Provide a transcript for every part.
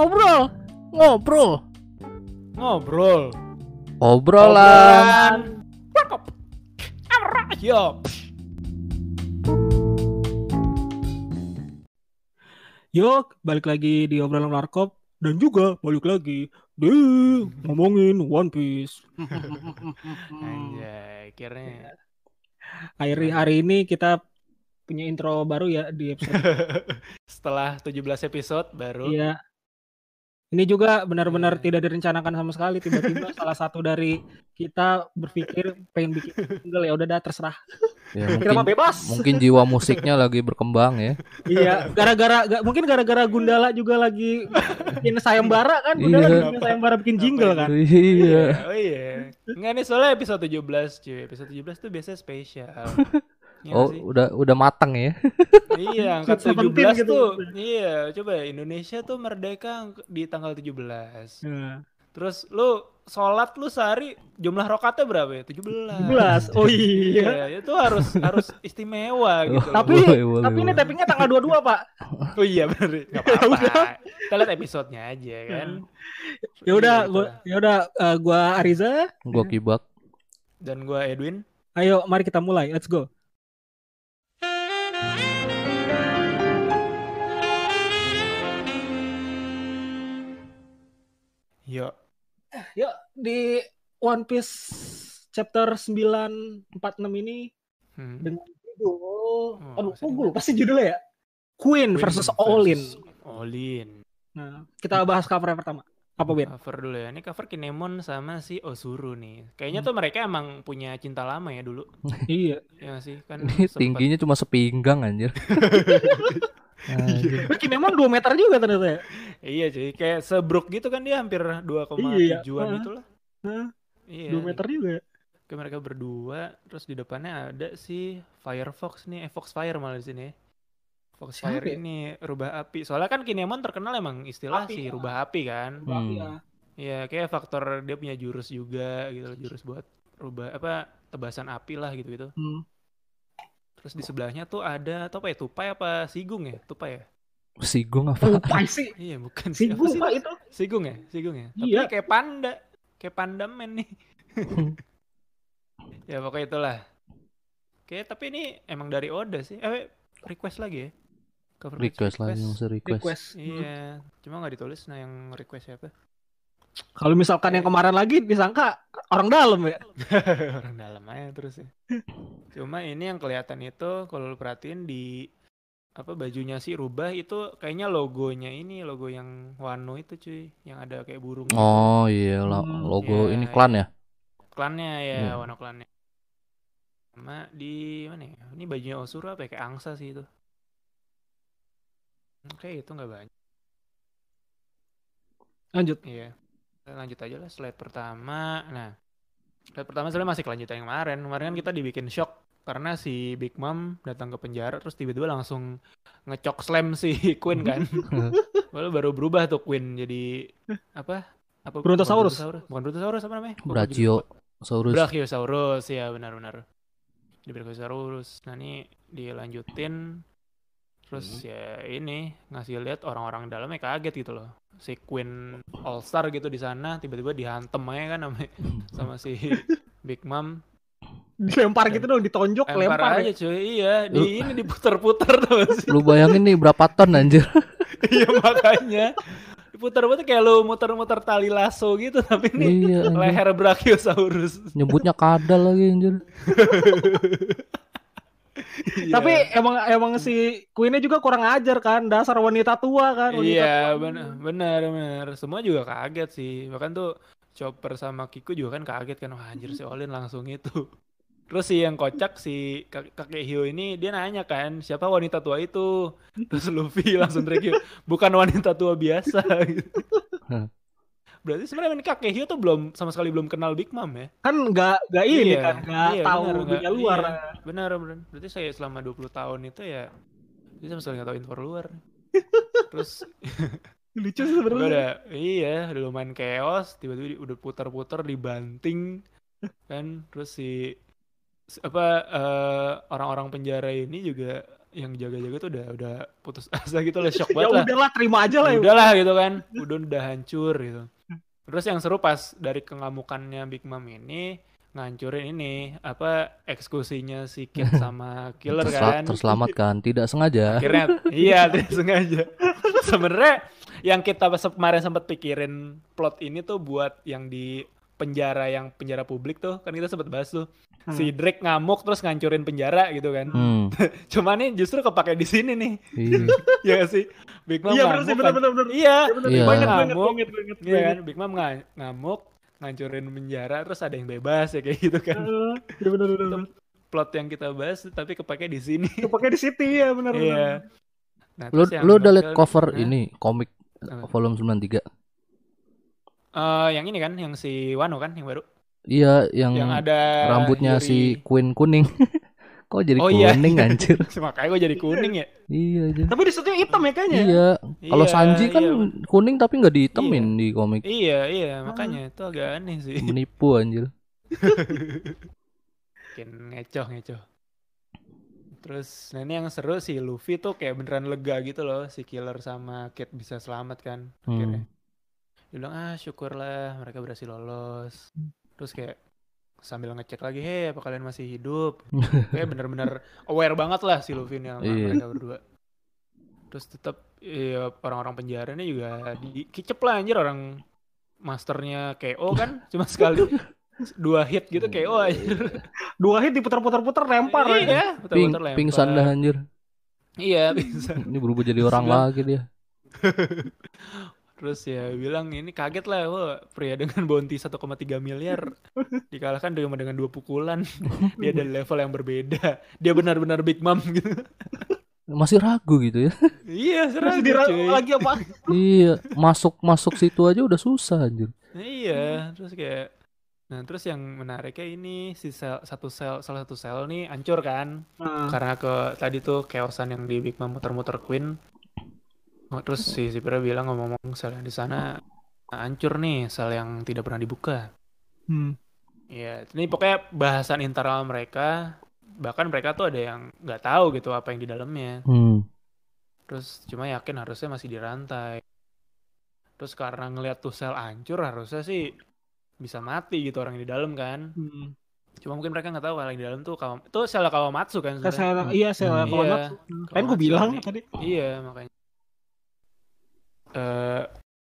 ngobrol, ngobrol, Ngobrol. obrolan. Cakep. Yo. Yuk, balik lagi di obrolan warkop dan juga balik lagi di ngomongin One Piece. Anjay, akhirnya Hari hari ini kita punya intro baru ya di episode. setelah 17 episode baru Iya. Ini juga benar-benar Iya. tidak direncanakan sama sekali. Tiba-tiba salah satu dari kita berpikir pengen bikin single ya udah dah terserah. Ya, Kita mungkin, bebas. mungkin jiwa musiknya lagi berkembang ya. Iya, gara-gara ga- mungkin gara-gara Gundala juga lagi bikin sayembara kan, Gundala Iya. bikin sayembara bikin jingle kan. Iya. Oh iya. Enggak nih soalnya episode 17 cuy. Episode 17 tuh biasanya spesial. Iya Oh, sih? udah udah matang ya. Iya, angkat Sweet 17 Seventeen gitu. tuh. Iya, coba ya, Indonesia tuh merdeka di tanggal 17. Nah, Terus lu sholat lu sehari jumlah rokatnya berapa ya? 17. 17. Oh iya. Iya, itu harus harus istimewa gitu. loh. Tapi Boleh, boleh, tapi ini boleh. tappingnya tanggal 22, Pak. Oh iya bener, nggak apa-apa. Kita lihat episodenya aja kan. Ya udah, Iya, gua ya udah eh, gua Ariza. Gua kibak. Dan gua Edwin. Ayo, mari kita mulai. Let's go. Yuk. Yuk di One Piece chapter 946 ini Hmm. dengan judul aduh masih kok gue lupa sih judulnya ya Queen, versus Olin Olin. nah kita bahas cover yang pertama apa Ben Cover dulu ya. Ini cover Kinemon sama si Osuru nih. Hmm. Kayaknya tuh mereka emang punya cinta lama ya dulu. iya Ya sih? Kan Ini tingginya cuma sepinggang anjir. Anjir. Bikin emang 2 meter juga ternyata ya Iya cuy, kayak sebruk gitu kan dia hampir 2,7an Iya, gitu lah. Hah, Iya. 2 meter juga ya Kayak mereka berdua, terus di depannya ada si Firefox nih, eh Foxfire malah di sini. Foxfire Siapa ya? ini rubah api. Soalnya kan Kinemon terkenal emang istilah Api, si ya. rubah api kan. Hmm. Iya. Iya, kayak faktor dia punya jurus juga gitu, loh, jurus buat rubah apa tebasan api lah gitu-gitu. Hmm. Terus di sebelahnya tuh ada atau apa ya? Tupai apa Sigung ya? Tupai ya? Sigung apa? Tupai sih Iya, bukan si sih. Apa gue sih? pak itu Sigung ya? Sigung ya? Iya. Tapi kayak panda. Kayak panda man nih. ya pokoknya itulah. Oke, tapi ini emang dari Oda sih. Eh, request lagi ya? Cover page Request lagi masih request. request Hmm. Iya, cuma nggak ditulis nah yang request siapa? Kalau misalkan yang kemarin lagi disangka orang dalam ya Orang dalam aja terus ya. Cuma ini yang kelihatan itu kalau lu perhatiin di apa bajunya si Rubah itu kayaknya logonya ini logo yang Wano itu cuy, yang ada kayak burung. gitu. Oh iya lah, Hmm. logo Iya, ini klan ya. Klannya ya, Iya. Wano klannya. Sama di mana ya? Ini bajunya Osuru apa ya? Kayak angsa sih itu. Oke, itu nggak banyak. lanjut Iya. Kita lanjut aja lah slide pertama. Nah, slide pertama sebenarnya masih kelanjutan yang kemarin. Kemarin kan kita dibikin shock karena si Big Mom datang ke penjara terus tiba-tiba langsung ngecok slam si Queen kan. Lalu baru berubah tuh Queen jadi apa? Apa Brontosaurus. Bukan Brontosaurus, apa namanya? Gua juga Brachio lupa. Saurus. Brachiosaurus ya benar-benar. Di Brachiosaurus. Nah, ini dilanjutin terus ya ini ngasih lihat orang-orang dalamnya kaget gitu loh. Si Queen All Star gitu di sana tiba-tiba dihantem aja kan sama, sama si Big Mom. dilempar gitu dong ditonjok Lempar lempar aja cuy. Iya, di Lu- ini diputer-puter tuh sih. Lu bayangin nih berapa ton anjir. Iya makanya. Diputer-puter kayak lu muter-muter tali lasso gitu tapi ini iya, leher Brachiosaurus. nyebutnya kadal lagi anjir. Iya. tapi emang emang si Queennya juga kurang ajar kan dasar wanita tua kan wanita Iya, tua. benar, benar, benar. Semua juga kaget sih. Bahkan tuh Chopper sama Kiku juga kan kaget kan, wah anjir si Olin langsung itu. Terus si yang kocak si kak- kakek Hio ini dia nanya kan, siapa wanita tua itu? Terus Luffy langsung review, bukan wanita tua biasa gitu. Berarti sebenarnya ini kakek Hio tuh belum sama sekali belum kenal Big Mom ya? kan nggak nggak ini Iya, kan nggak iya, tahu benar, dunia nggak- luar iya. Benar, benar. Berarti saya selama 20 tahun itu ya dia sama sekali nggak tahu info luar. Terus lucu sebenarnya udah iya udah lumayan chaos tiba-tiba udah putar-putar dibanting kan terus si apa eh, orang-orang penjara ini juga yang jaga-jaga tuh udah udah putus asa gitu loh, shock Ya banget lah. udahlah terima aja lah ya. Udahlah gitu kan, udah udah hancur gitu. Terus yang seru pas dari kengamukannya Big Mom ini ngancurin ini apa eksekusinya si Kid sama Killer kan. terselamatkan tidak sengaja Akhirnya iya tidak sengaja. Sebenarnya yang kita kemarin sempat pikirin plot ini tuh buat yang di penjara yang penjara publik tuh kan kita sempat bahas tuh si Drake ngamuk terus ngancurin penjara gitu kan. hmm. Cuma nih justru kepake di sini nih. iya. ya gak sih? Big Mom Iya benar sih ngamuk benar kan. benar benar. Iya. Iya benar. Iya. Inget gue inget Ngamuk. inget. gue Iya kan. Big Mom nga- ngamuk, ngancurin penjara, terus ada yang bebas ya kayak gitu kan. Iya benar benar. benar. Plot yang kita bahas tapi kepake di sini. Kepake di City ya benar benar. Iya. Nah, lu lu udah liat cover Hah? ini komik volume 93 Eh, yang ini kan, yang si Wano kan, yang baru. Iya yang, yang ada rambutnya Yuri- si Queen kuning kok jadi Oh, iya, kuning iya. anjir Makanya gue jadi kuning ya. iya aja Tapi di situ hitam ya kayaknya. iya kalau Iya, Sanji kan iya. kuning tapi nggak dihitemin di komik Iya, iya, makanya itu agak aneh sih. menipu anjir Bikin ngecoh, ngecoh. Terus, nah ini yang seru si Luffy tuh kayak beneran lega gitu loh, si Killer sama Kid bisa selamat kan akhirnya. hmm. Dia bilang, ah syukurlah mereka berhasil lolos. Terus kayak sambil ngecek lagi, hei apa kalian masih hidup? Kayak bener-bener aware banget lah si Luffy sama Iya. mereka berdua. Terus tetap iya, orang-orang penjara ini juga di kicep lah anjir orang masternya KO kan cuma sekali dua hit gitu KO anjir. Dua hit diputar-putar-putar lempar ya. Iya, Ping, putar-putar lempar. pingsan dah anjir Iya, pingsan. ini berubah jadi orang lagi dia Terus ya bilang ini kaget lah, wah pria dengan bounty 1,3 miliar dikalahkan cuma dengan dua pukulan. Dia dari level yang berbeda. Dia benar-benar big mom gitu. masih ragu gitu ya iya, Terus serang dira- cuy. lagi apa? iya masuk masuk situ aja udah susah anjir Iya, terus kayak Nah, terus yang menariknya ini si sel, satu sel salah satu sel nih hancur kan Nah, karena ke tadi tuh chaosan yang di Big Mom muter-muter Queen. Oh, terus si Zipra bilang ngomong-ngomong sel yang di sana hancur nih, sel yang tidak pernah dibuka. hmm. Iya, ini pokoknya bahasan internal mereka. Bahkan mereka tuh ada yang nggak tahu gitu apa yang di dalamnya. hmm. Terus cuma yakin harusnya masih dirantai. Terus karena ngeliat tuh sel hancur harusnya sih bisa mati gitu orang yang di dalam kan. Hmm. Cuma mungkin mereka nggak tahu kalau yang di dalam tuh kawam itu sel Kawamatsu kan Kan saya, iya saya Hmm. kalau Iya. kan gue Kawamatsu bilang tadi. Iya makanya. Eh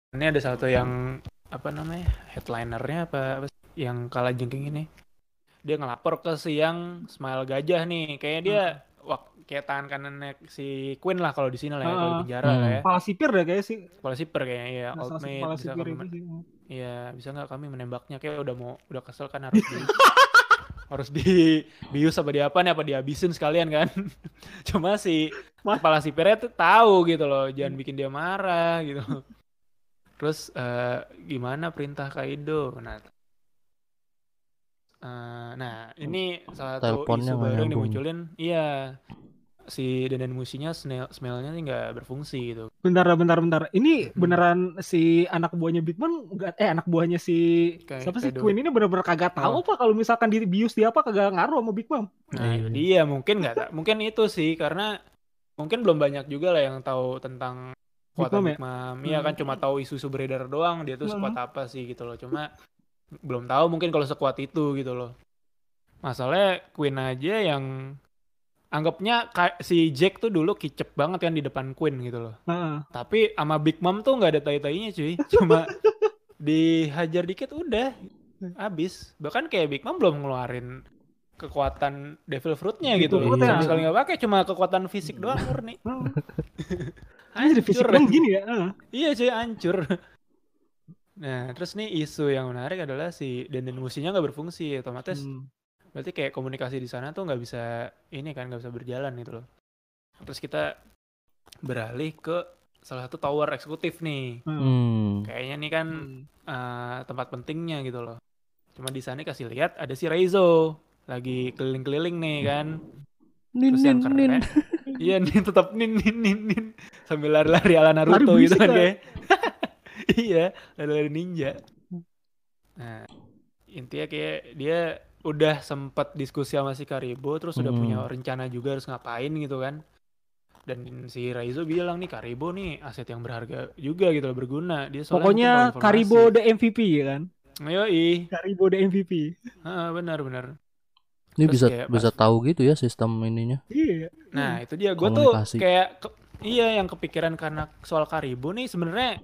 ini ada satu yang apa namanya headlinernya apa, apa yang kalah jengking ini. Dia ngelapor ke si yang Smile Gajah nih. Kayaknya dia wak, kayak tangan kanannya si Queen lah kalau di sini lah ya, kalau di penjara Hmm. lah ya. Kepala sipir deh kayaknya sih. Kepala siper kayaknya ya, Salah old mate bisa sipir kami. Iya, bisa nggak kami menembaknya? Kayak udah mau udah kesel kan harus di harus di bius apa di apa nih apa dihabisin sekalian kan. Cuma si kepala sipirnya tuh tahu gitu loh, jangan bikin dia marah gitu. Terus eh, gimana perintah Kaido? Nah, eh, nah ini salah satu isu baru yang dimunculin. Iya, si Denden Musinya smell smellnya nih nggak berfungsi gitu. Bentar, bentar, bentar. Ini Hmm. beneran si anak buahnya Big Mom nggak eh anak buahnya si Kayak- siapa sih Queen ini bener-bener kagak tahu Oh. apa kalau misalkan di bius dia apa kagak ngaruh sama Big Mom. Nah, Iya. itu dia mungkin nggak mungkin itu sih karena mungkin belum banyak juga lah yang tahu tentang Big kekuatan Mom ya? Big Mom. Iya kan cuma tahu isu-isu beredar doang dia tuh Hmm. sekuat apa sih gitu loh. Cuma belum tahu mungkin kalau sekuat itu gitu loh. Masalahnya Queen aja yang anggapnya si Jack tuh dulu kicep banget kan di depan Queen gitu loh. Nah, Tapi sama Big Mom tuh nggak ada tai-tainya cuy. Cuma dihajar dikit udah habis. Bahkan kayak Big Mom belum ngeluarin kekuatan Devil Fruit-nya gitu loh. Sama sekali nggak pakai, cuma kekuatan fisik doang murni. fisik Hancur. dong gini ya. ah. Iya cuy, hancur. Nah, terus nih isu yang menarik adalah si Denden Musinya nggak berfungsi, otomatis Hmm. Berarti kayak komunikasi di sana tuh nggak bisa ini kan nggak bisa berjalan gitu loh. Terus kita beralih ke salah satu tower eksekutif nih. Hmm. Kayaknya nih kan Hmm. eh, tempat pentingnya gitu loh. Cuma di sana kasih lihat ada si Reizo lagi keliling-keliling nih kan. nin Terus yang keren, nin iya nih tetap nin nin nin nin sambil lari-lari ala Naruto Lari gitu kan kayak. iya, lari-lari ninja. Nah, intinya kayak dia udah sempet diskusi sama si Karibo terus udah Hmm. punya rencana juga harus ngapain gitu kan. Dan si Raizo bilang nih Karibo nih aset yang berharga juga gitu loh berguna. Dia soalnya Pokoknya mungkin tahu Karibo the MVP ya kan? Yoi. Karibo the MVP. Heeh, benar benar. Ini Terus bisa kayak bisa pas- tahu gitu ya sistem ininya. Iya. Nah, itu dia gue tuh kayak ke- iya yang kepikiran karena soal Karibo nih sebenarnya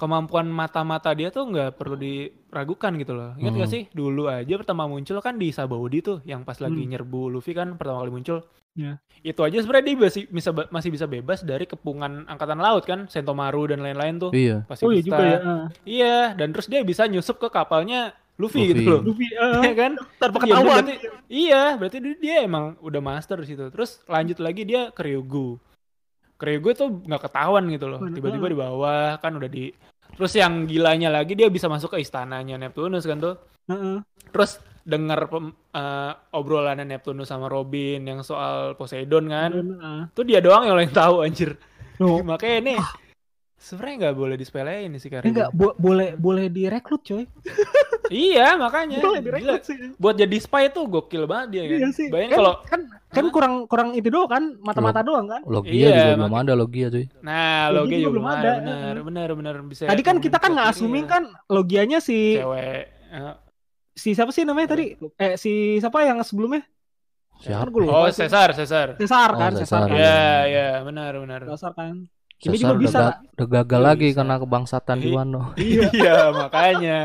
kemampuan mata-mata dia tuh nggak perlu diragukan gitu loh. Ingat gak Hmm. sih dulu aja pertama muncul kan di Sabaudi tuh yang pas lagi Hmm. nyerbu Luffy kan pertama kali muncul. Ya. Itu aja sebenarnya dia masih bisa masih bisa bebas dari kepungan angkatan laut kan, Sentomaru dan lain-lain tuh. Iya. Pasti Oh iya juga ya. ah. Iya, dan terus dia bisa nyusup ke kapalnya Luffy, Luffy. gitu loh. Luffy Iya kan? tanpa Iya, berarti, iya, berarti dia, dia emang udah master di situ. Terus lanjut lagi dia ke Ryugu. Ke Ryugu tuh nggak ketahuan gitu loh. Tiba-tiba di bawah kan udah di Terus yang gilanya lagi dia bisa masuk ke istananya Neptunus kan tuh. Heeh. Terus denger pem- eh, obrolannya Neptunus sama Robin yang soal Poseidon kan. Ah. Tuh dia doang yang lain tahu anjir. Oh. Makanya ini sebenarnya nggak boleh disepelein sih Karibo. Enggak, bo- boleh boleh direkrut coy. Iya, makanya. Boleh Gila. direkrut sih. Buat jadi spy tuh gokil banget dia kan. Iya sih. Bayangin Kan, kalau kan kan kurang kurang itu doang kan, mata-mata doang kan. Logia Iya, juga belum ada logia cuy. Nah, Logi logi juga belum ada. Benar, benar, benar bisa. Tadi kan kita kan nggak ini kan logianya si cewek. Eh, si siapa sih namanya tadi? Eh si siapa yang sebelumnya? Siapa? Kan Oh. Cesar, Cesar. Cesar Oh, kan, Cesar. Cesar kan. Ya, ya, benar, benar. Cesar kan. Ini Cesar juga bisa. udah, ga- udah gagal Juga lagi bisa. karena kebangsatan di Iya. Wano. Iya, makanya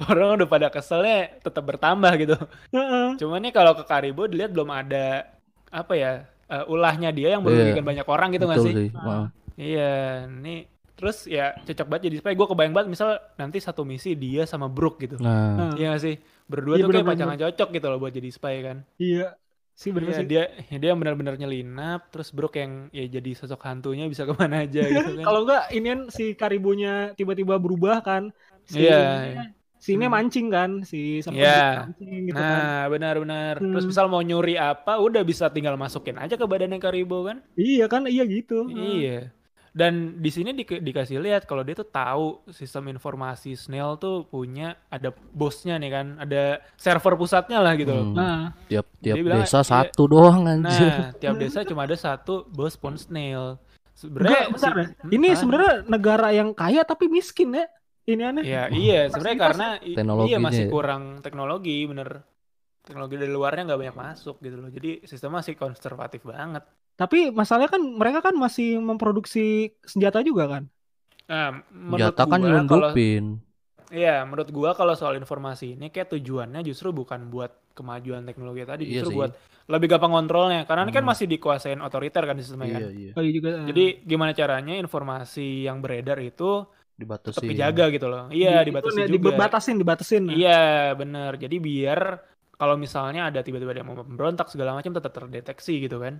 orang udah pada keselnya tetap bertambah gitu. Heeh. Cuman nih kalau ke Karibo dilihat belum ada apa ya eh, ulahnya dia yang merugikan banyak orang gitu nggak sih? sih. Maaf. Iya, nih terus ya cocok banget jadi spy. Gue kebayang banget misal nanti satu misi dia sama Brook gitu. Nah, Nah, Iya nggak sih? Berdua Iya, tuh kayak pacangan cocok gitu loh buat jadi spy kan. Iya. Sih bener Iya, sih. dia dia yang benar-benar nyelinap, terus Brook yang ya jadi sosok hantunya bisa ke mana aja gitu kan. Kalau enggak inian si Karibonya tiba-tiba berubah kan. Si Iya. ininya- Si ini Hmm. mancing kan, si sama Iya. mancing gitu kan. Nah, benar-benar. Terus Hmm. misal mau nyuri apa, udah bisa tinggal masukin aja ke badannya Karibo kan? Iya kan, iya gitu. Iya. Dan di sini di- dikasih lihat kalau dia tuh tahu sistem informasi Snail tuh punya ada bosnya nih kan, ada server pusatnya lah gitu loh. Hmm. Nah, tiap tiap Dia bilang, desa iya. satu doang anjir. Nah, tiap desa cuma ada satu bos pon Snail. Sebenarnya si- Ini apa? sebenarnya negara yang kaya tapi miskin ya. Ini aneh. Ya iya sebenarnya karena i- iya masih ya. kurang teknologi bener teknologi dari luarnya nggak banyak masuk gitu loh jadi sistem masih konservatif banget Tapi masalahnya kan mereka kan masih memproduksi senjata juga kan. nah menurut Senjata kan gua kalau nyelundupin. iya menurut gua kalau soal informasi ini kayak tujuannya justru bukan buat kemajuan teknologi tadi Iya justru sih. buat lebih gampang kontrolnya karena ini kan Hmm. masih dikuasain otoriter kan sistemnya kan Iya, iya. Oh iya juga. jadi gimana caranya informasi yang beredar itu tetap Dibatasi. dijaga gitu loh iya dibatasi Itu, juga Dibatasin, dibatasin. nah. Iya bener. Jadi biar kalau misalnya ada tiba-tiba ada yang mau memberontak segala macam tetap terdeteksi gitu kan.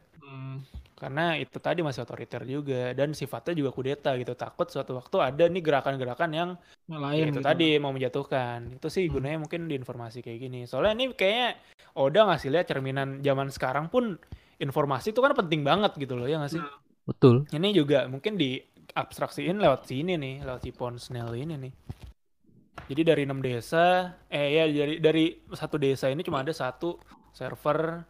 Hmm. Karena itu tadi masih otoriter juga dan sifatnya juga kudeta gitu. Takut suatu waktu ada nih gerakan-gerakan yang Yang ya lain itu gitu. tadi mau menjatuhkan. Itu sih Hmm. gunanya mungkin di informasi kayak gini. Soalnya ini kayaknya Oda ngasih lihat cerminan zaman sekarang pun informasi itu kan penting banget gitu loh ya nggak sih? Betul. Ini juga mungkin di abstraksiin lewat sini nih, lewat si Ponsnel ini nih. Jadi dari enam desa, eh ya dari dari satu desa ini cuma ada satu server.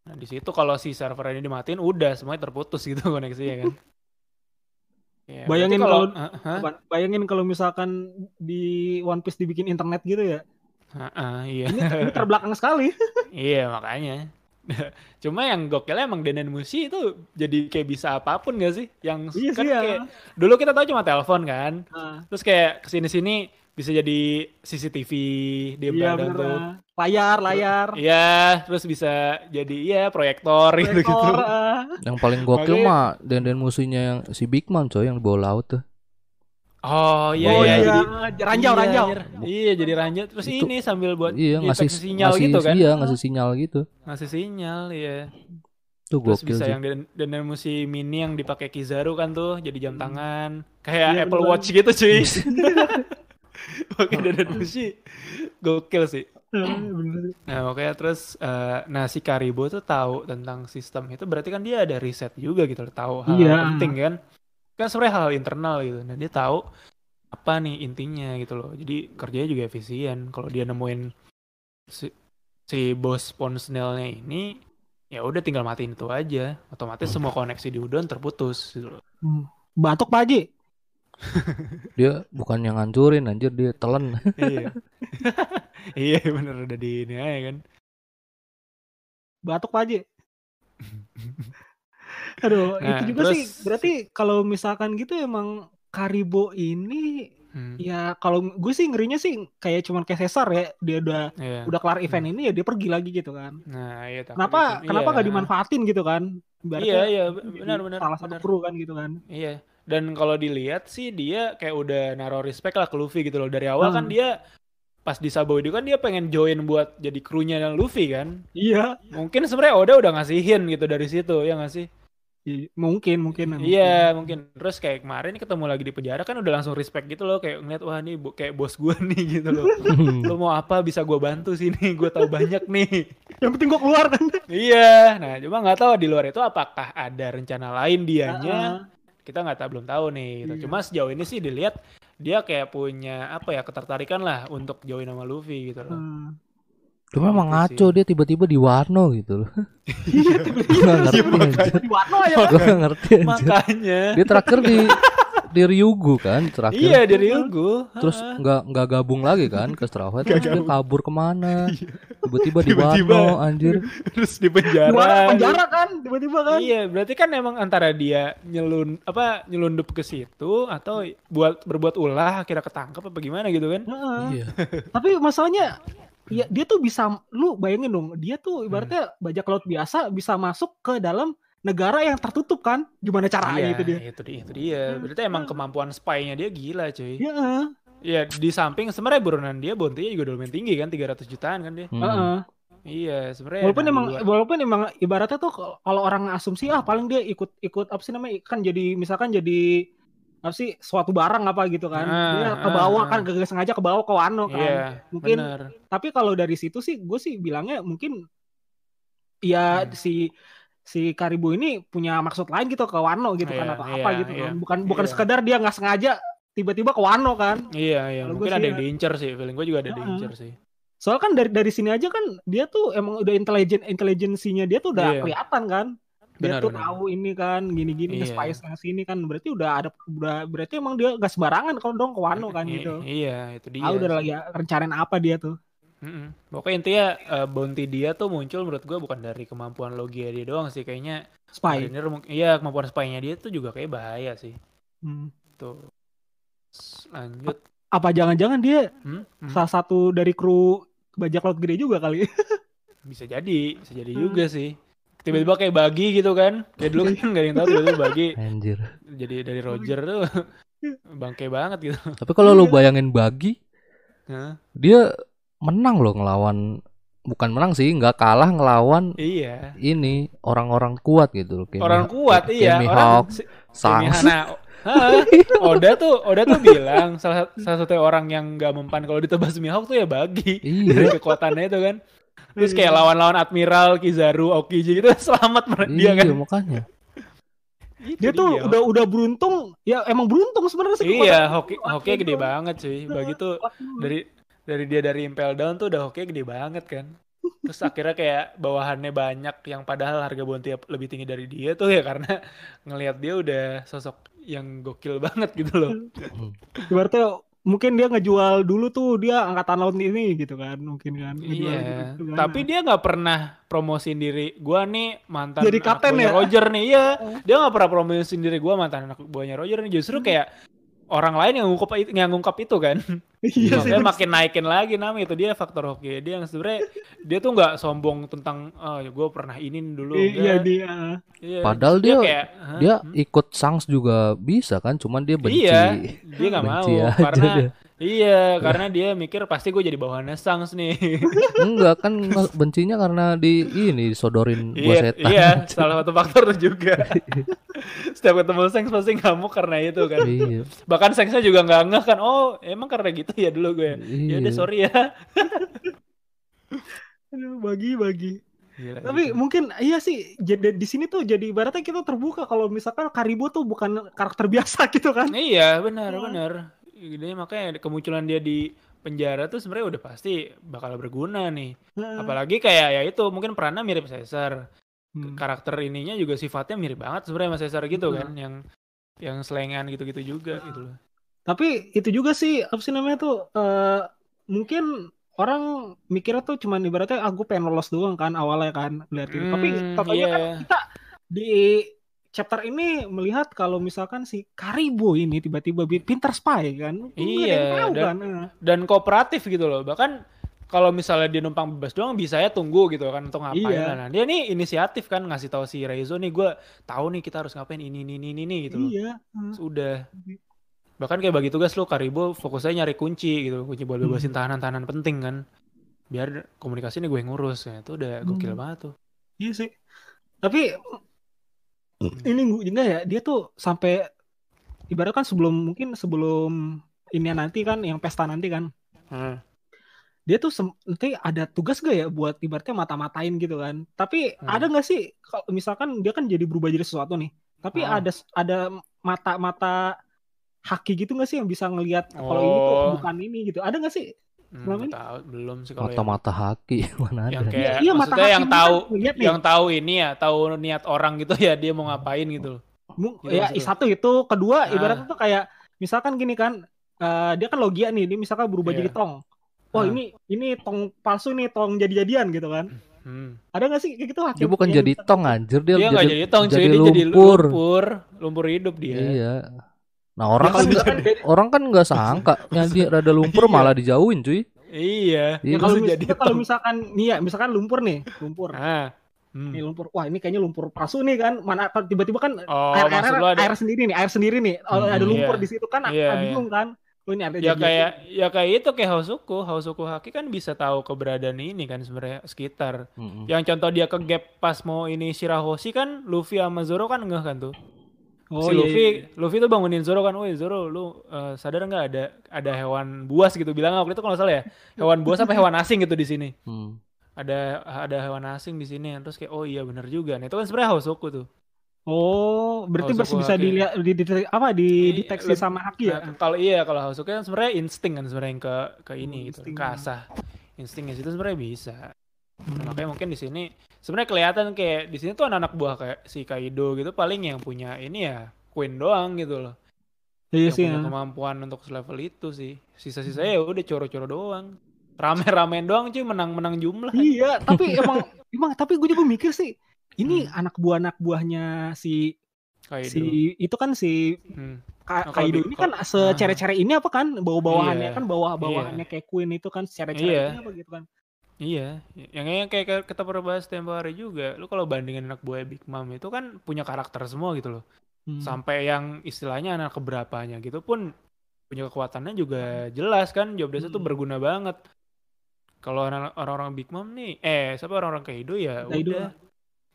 Nah di situ kalau si server ini dimatiin, udah semuanya terputus gitu koneksinya kan. Ya, Bayangin kalau- Hah? Hah? Apaan? Bayangin kalau misalkan di One Piece dibikin internet gitu ya. Hah, ah, iya, Ini terbelakang sekali. iya makanya. Cuma yang gokilnya emang Denen Mushi itu jadi kayak bisa apa pun gak sih? Yang Iya kan sih ya. kayak dulu kita tahu cuma telepon kan, Nah, Terus kayak ke sini-sini bisa jadi CCTV di iya tuh. Layar, layar. Iya, terus bisa jadi iya proyektor gitu-gitu. Ekor, ah. Yang paling gokil Makanya- mah den-den musuhnya yang si Big Mom coy yang di bawah laut tuh. Oh iya oh iya, iya, jadi ranjau, iya, ranjau. anjir. Iya, jadi ranjau. Terus Itu- ini sambil buat Iya ngasih sinyal ngasih, gitu kan. Iya ngasih sinyal gitu. Ngasih sinyal iya. Tuh Terus gokil bisa sih. yang dan dan musi mini yang dipakai Kizaru kan tuh jadi jam tangan. Kayak Iya, Apple bener. Watch gitu cuy. Pakai dan musi. Gokil sih. Bener. Nah, makanya terus eh, nah si Karibo tuh tahu tentang sistem itu berarti kan dia ada riset juga gitu loh, tahu hal Iya. penting kan. Kan sebenarnya hal internal gitu. Nah, dia tahu apa nih intinya gitu loh. Jadi kerjanya juga efisien. Kalau dia nemuin si- si bos Ponsnelnya ini ya udah tinggal matiin itu aja. Otomatis semua koneksi di Udon terputus gitu loh. Hmm. Batuk Pak Haji. Dia bukan yang ngancurin anjir dia telan. iya. iya bener udah di ini aja kan. Batuk Pak Haji. Aduh, Nah, itu juga sih terus- berarti kalau misalkan gitu emang Karibo ini Hmm, ya kalau gue sih ngerinya sih kayak cuman kayak Cesar ya dia udah iya. udah kelar event ini ya dia pergi lagi gitu kan. Nah, iya Kenapa itu. kenapa Iya. nggak dimanfaatin gitu kan? Ibaratnya Iya, iya, benar benar. Salah satu kru kan gitu kan. Iya. Dan kalau dilihat sih dia kayak udah naruh respect lah ke Luffy gitu loh. Dari awal kan Hmm. dia pas di Sabo itu kan dia pengen join buat jadi krunya dan Luffy kan. Iya. Mungkin sebenarnya Oda udah ngasihin gitu dari situ ya nggak sih? I- Mungkin mungkin. Iya mungkin. Terus kayak kemarin ketemu lagi di penjara kan udah langsung respect gitu loh kayak ngeliat wah nih bo- kayak bos gue nih gitu loh. Lo mau apa bisa gue bantu sini? Gue tahu banyak nih. Yang penting gue keluar kan. iya. Nah cuma nggak tahu di luar itu apakah ada rencana lain dianya? Heeh. kita nggak tahu belum tahu nih gitu. Iya. Cuma sejauh ini sih dilihat dia kayak punya apa ya ketertarikan lah untuk join sama Luffy gitu loh. Hmm. Cuma emang Gitu ngaco sih. dia tiba-tiba di Wano gitu loh. Iya, gak ngerti di Wano ya. Gue gak ngerti. Makanya. Dia terakhir di di Ryugu kan terakhir. iya dari Ryugu. Terus nggak nggak gabung lagi kan ke Straw Hat. Terus dia kabur ke mana? Tiba-tiba di Tiba-tiba. Wano anjir. terus di Di penjara. Wano penjara kan tiba-tiba kan. Iya, berarti kan emang antara dia nyelun apa nyelundup ke situ atau buat berbuat ulah akhirnya ketangkep apa gimana gitu kan? Heeh. Iya. Tapi masalahnya ya dia tuh bisa lu bayangin dong, dia tuh ibaratnya bajak laut biasa bisa masuk ke dalam negara yang tertutup kan? Gimana caranya Iya, itu dia? itu dia, itu dia. Berarti emang kemampuan spy-nya dia gila, cuy. Ya, heeh. Iya, di samping sebenarnya buronan dia bontinya juga lumayan tinggi kan, 300 jutaan kan dia. Hmm. heeh. Iya, sebenarnya Walaupun emang luar- walaupun emang ibaratnya tuh kalau kalau orang asumsi ah paling dia ikut ikut apa sih namanya kan jadi misalkan jadi apa sih suatu barang apa gitu kan. Ah, dia ke ah, bawah ah. kan gak sengaja ke bawah ke Wano kan. Iya, Mungkin bener. tapi kalau dari situ sih gue sih bilangnya mungkin ya Hmm. si si Karibu ini punya maksud lain gitu ke Wano gitu kan Iya, atau iya, apa gitu iya. kan bukan bukan Iya. sekedar dia nggak sengaja tiba-tiba ke Wano kan Iya, iya. Kalau Mungkin ada yang ya- diincar sih. Feeling gue juga ada Heeh. diincar sih. soalnya kan dari dari sini aja kan dia tuh emang udah intelijen intelijensinya dia tuh udah Iya. kelihatan kan dia Benar, tuh benar. tahu ini kan gini-gini Iya. spice yang sini kan berarti udah ada udah berarti emang dia gak sembarangan kalau dong ke Wano kan I- gitu Iya, itu dia. tahu udah lagi rencanain apa dia tuh Mm-mm. Pokoknya intinya eh, bounty dia tuh muncul menurut gue bukan dari kemampuan logia dia doang sih. Kayaknya spy Mariner iya kemampuan spy-nya dia tuh juga kayak bahaya sih. Hmm. Tuh. Lanjut. apa jangan-jangan dia Hmm? Hmm. salah satu dari kru bajak laut gede juga kali Bisa jadi, bisa jadi Hmm. juga sih. Tiba-tiba kayak bagi gitu kan. Ya dulu kan gak ada yang tahu tiba-tiba bagi. Anjir. Jadi dari Roger tuh bangke banget gitu. Tapi kalau lu bayangin bagi, Hah? dia menang loh ngelawan bukan menang sih, nggak kalah ngelawan Iya. ini orang-orang kuat gitu loh. kayak Orang kuat kayak iya. Mihawk, Orang Hah? Oda tuh Oda tuh bilang salah salah satu orang yang nggak mempan kalau ditebas Mihawk tuh ya bagi dari Iya. kekuatannya itu kan. Terus kayak lawan-lawan Admiral, Kizaru, Okiji gitu selamat mereka dia kan. Iya makanya. Itu dia tuh dia. udah udah beruntung ya emang beruntung sebenarnya sih Iya, hoki hoki gede banget cuy. Bagi tuh dari dari dia dari Impel Down tuh udah hoki gede banget kan. Terus akhirnya kayak bawahannya banyak yang padahal harga bounty lebih tinggi dari dia tuh ya karena ngelihat dia udah sosok yang gokil banget gitu loh. ibaratnya mungkin dia ngejual dulu tuh dia angkatan laut ini gitu kan mungkin kan ngejual Iya, gitu kan. tapi dia nggak pernah promosiin diri. Gua nih mantan Jadi kapten ya? Roger nih, iya. Dia nggak pernah promosiin diri gua mantan anak buahnya Roger nih. Justru kayak orang lain yang ngungkap itu, yang ngungkap itu kan. Iya sih Makanya makin naikin lagi namanya itu dia faktor hoki. Dia yang sebenarnya dia tuh nggak sombong tentang oh gue pernah ini dulu. Iya dia. Iya, Padahal dia- kayak hah? Dia ikut Sangs juga bisa kan, cuman dia benci. iya dia nggak mau. karena dia. iya karena dia mikir pasti gue jadi bawahannya Sangs nih. Enggak kan bencinya karena di ini disodorin buah iya setan. iya salah satu faktor tuh juga. Setiap ketemu Sangs pasti ngamuk karena itu kan. Iya. bahkan Sangsnya juga nggak ngeh kan oh emang karena gitu ya dulu gue ya udah Iya. sorry ya Aduh, bagi bagi Gila, tapi gitu. mungkin iya sih jadi di sini tuh jadi ibaratnya kita terbuka kalau misalkan Karibo tuh bukan karakter biasa gitu kan Iya benar benar. Dia makanya kemunculan dia di penjara tuh sebenarnya udah pasti bakal berguna nih. Heeh. Apalagi kayak ya itu mungkin perannya mirip Caesar. Hmm. Karakter ininya juga sifatnya mirip banget sebenarnya sama Caesar gitu Hmm. kan, yang yang selengan gitu-gitu juga gitu loh. Tapi itu juga sih apa sih namanya tuh eh mungkin orang mikirnya tuh cuman ibaratnya ah gue pengen lolos doang kan awalnya kan lihat itu. Tapi Hmm, totalnya kan kita di chapter ini melihat kalau misalkan si Karibo ini tiba-tiba pintar spy kan. Iya, tahu dan- kan. eh. Dan kooperatif gitu loh. Bahkan kalau misalnya dia numpang bebas doang bisa ya tunggu gitu kan untuk ngapain. Iya. Nah, dia nih inisiatif kan ngasih tahu si Reizo nih gue tahu nih kita harus ngapain ini ini ini ini gitu. Iya. eh. Sudah. Bahkan kayak bagi tugas lu Karibo fokusnya nyari kunci gitu, kunci buat bebasin Hmm. tahanan-tahanan penting kan. Biar komunikasi ini gue yang ngurus ya. Itu udah gokil Hmm. banget tuh. Iya sih. Tapi Hmm. ini juga ya dia tuh sampai ibarat kan sebelum mungkin sebelum ini nanti kan yang pesta nanti kan Hmm. dia tuh nanti ada tugas gak ya buat ibaratnya mata-matain gitu kan. Tapi Hmm. ada nggak sih kalau misalkan dia kan jadi berubah jadi sesuatu nih. Tapi Hmm. ada ada mata-mata haki gitu nggak sih yang bisa ngelihat kalau ini tuh Oh. bukan ini gitu. Ada nggak sih? Hmm, tahu belum sih kalau yang, Mata-mata haki mana yang ada. kayak Iya, iya, mata maksudnya yang tahu kan yang tahu ini ya, tahu niat orang gitu ya dia mau ngapain gitu loh. Mu- Gitu ya maksud lu? satu itu, kedua Ah. ibaratnya tuh kayak misalkan gini kan, eh, dia kan logia nih, dia misalkan berubah Iya. jadi tong. Wah Ah. ini ini tong palsu nih, tong jadi-jadian gitu kan. Hmm. Ada nggak sih kayak gitu hakim? Dia bukan jadi tong anjir dia Dia nggak jadi tong jadi jadi lumpur. lumpur, lumpur hidup dia. Iya. Nah Ya, orang kalau kan beda- orang kan nggak sangka nyadi rada lumpur Iya. malah dijauhin cuy. Iya. Iya, ya kalau Langsung mis- jadi kalau tong. misalkan nih ya, misalkan lumpur nih, lumpur. Ah. Hmm. Nih lumpur. Wah, ini kayaknya lumpur palsu nih kan. Mana tiba-tiba kan Oh, air, air, ada air sendiri nih, air sendiri nih. Oh, Hmm, ada lumpur iya. di situ kan Iya, bingung kan. Oh, ini ada ya jadi- kayak ya kayak itu kayak Hausuku, Hausuku Haki kan bisa tahu keberadaan ini kan sebenarnya sekitar. Mm-mm. Yang contoh dia ke gap pas mau ini Shirahoshi kan Luffy sama Zoro kan enggak kan tuh. Oh, si iya, Luffy, iya. Luffy tuh bangunin Zoro kan, woi Zoro, lu eh, sadar nggak ada ada hewan buas gitu bilang waktu itu kalau salah ya, hewan buas apa hewan asing gitu di sini. Hmm. Ada ada hewan asing di sini, terus kayak oh iya bener juga. Nah itu kan sebenarnya Hausoku tuh. Oh, berarti Hausoku masih bisa Haki. dilihat di, di- apa di Iya, deteksi sama haki ya. Nah, kalau iya kalau Hausoku kan sebenarnya insting kan sebenarnya yang ke ke ini Hmm, gitu, insting. ke asah. Instingnya situ sebenarnya bisa. Hmm. Nah, makanya mungkin di sini sebenarnya kelihatan kayak di sini tuh anak-anak buah kayak si Kaido gitu paling yang punya ini ya Queen doang gitu loh. Iya yang sih. punya ya. kemampuan untuk level itu sih. Sisa-sisanya ya udah coro-coro doang. Rame-ramein doang cuy menang-menang jumlah. Iya, tapi emang emang tapi gue juga mikir sih ini Hmm. anak buah anak buahnya si Kaido. si itu kan si Hmm. Ka- Oh, Kaido ini kan kalau- secere-cere ini apa kan bawa-bawahannya Iya, kan bawa-bawahannya kayak Queen itu kan secere-cere Iya. ini apa gitu kan. Iya, yang yang kayak kayak kita pernah bahas tempo hari juga. Lu kalau bandingin anak buah Big Mom itu kan punya karakter semua gitu loh. Hmm. Sampai yang istilahnya anak keberapanya gitu pun punya kekuatannya juga jelas kan. Job itu Hmm. berguna banget. Kalau orang-orang Big Mom nih, eh siapa orang-orang Kaido ya Kaido. udah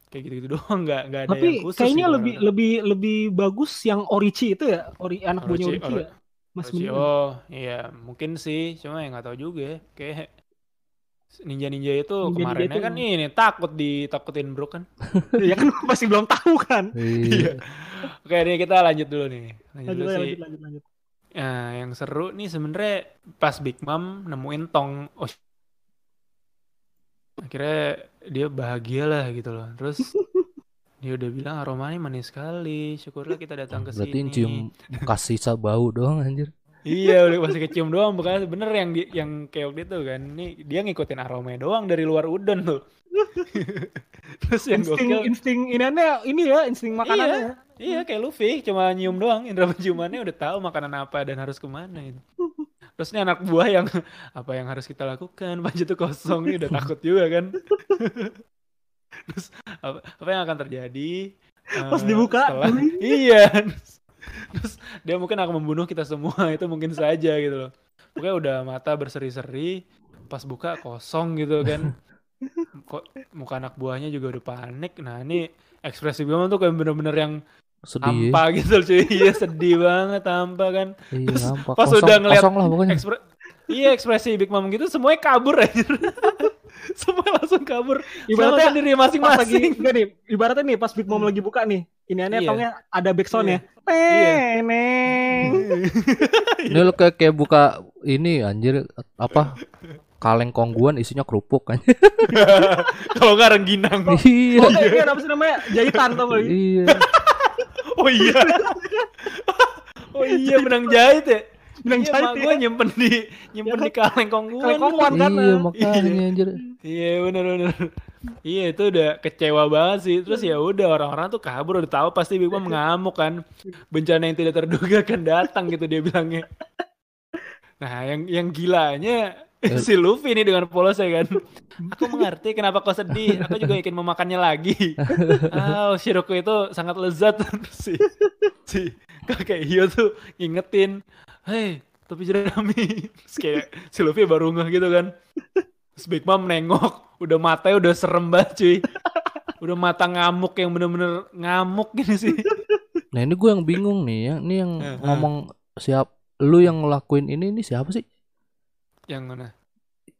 kayak gitu-gitu doang, nggak nggak ada Tapi yang khusus. kayaknya gitu lebih lebih lebih bagus yang Orichi itu ya, Ori anak buahnya Orichi Oro- ya. Mas oh iya mungkin sih, cuma yang nggak tahu juga ya. Kayak ninja-ninja itu Ninja-ninja kemarinnya itu kan ini takut ditakutin Brook kan. ya kan masih belum tahu kan. Iya. Oke, nih kita lanjut dulu nih. Lanjut, Lanjut dulu lanjut sih. lanjut lanjut. lanjut. Nah, yang seru nih sebenarnya pas Big Mom nemuin tong oh akhirnya dia bahagia lah gitu loh. Terus dia udah bilang aromanya manis sekali. Syukurlah kita datang ke Berarti sini. cium bekas sisa bau doang anjir. Iya, udah masih kecium doang bukan bener yang di, yang kayak waktu itu kan. Ini dia ngikutin aromanya doang dari luar udon tuh. Terus yang Insting gokil insting iniannya ini ya, insting makanannya. ya. Iya kayak Luffy cuma nyium doang indra penciumannya udah tahu makanan apa dan harus ke mana itu. Terus ini anak buah yang apa yang harus kita lakukan baju tuh kosong nih udah takut juga kan. Terus apa, apa yang akan terjadi? Pas eh, dibuka, setelah- iya. Terus dia mungkin akan membunuh kita semua itu mungkin saja gitu loh. Pokoknya udah mata berseri-seri pas buka kosong gitu kan. Kok muka anak buahnya juga udah panik. Nah ini ekspresi gue tuh kayak bener-bener yang Sedih. hampa gitu loh cuy iya sedih banget hampa kan Iya, hampa. pas kosong, udah ngeliat kosong lah pokoknya. Ekspre- iya ekspresi Big Mom gitu semuanya kabur aja. Semua langsung kabur. Ibaratnya sendiri pas lagi masing-masing. enggak nih, ibaratnya nih pas Big Mom lagi buka nih, ini aneh Iya. taunya ada backsound ya. Iya. Neng. Ini lo kayak kayak buka ini anjir apa kaleng kongguan isinya kerupuk kan. Kalau nggak rengginang. iya. Oh, eh, iya, apa sih namanya? Jahitan tau gak? Iya. Oh iya. oh iya benang jahit ya. Benang iya, jahit ya. gue nyimpen di nyimpen di kaleng kongguan. Kaleng kan. Iya makanya anjir. Iya bener bener. Iya itu udah kecewa banget sih. Terus ya udah orang-orang tuh kabur udah tahu pasti Big Mom ngamuk kan. Bencana yang tidak terduga akan datang gitu dia bilangnya. Nah yang yang gilanya si Luffy nih dengan polosnya kan. Aku mengerti kenapa kau sedih. Aku juga ingin memakannya lagi. Oh Shiroko itu sangat lezat. Si si kakek Hio tuh ngingetin. Hei topi jerami. Terus kayak si Luffy baru ngeh gitu kan. Terus Big Mom nengok, udah matanya udah serem banget cuy. Udah mata ngamuk yang bener-bener ngamuk gini sih. Nah ini gue yang bingung nih ya. Ini yang eh. ngomong siap lu yang ngelakuin ini ini siapa sih? Yang mana?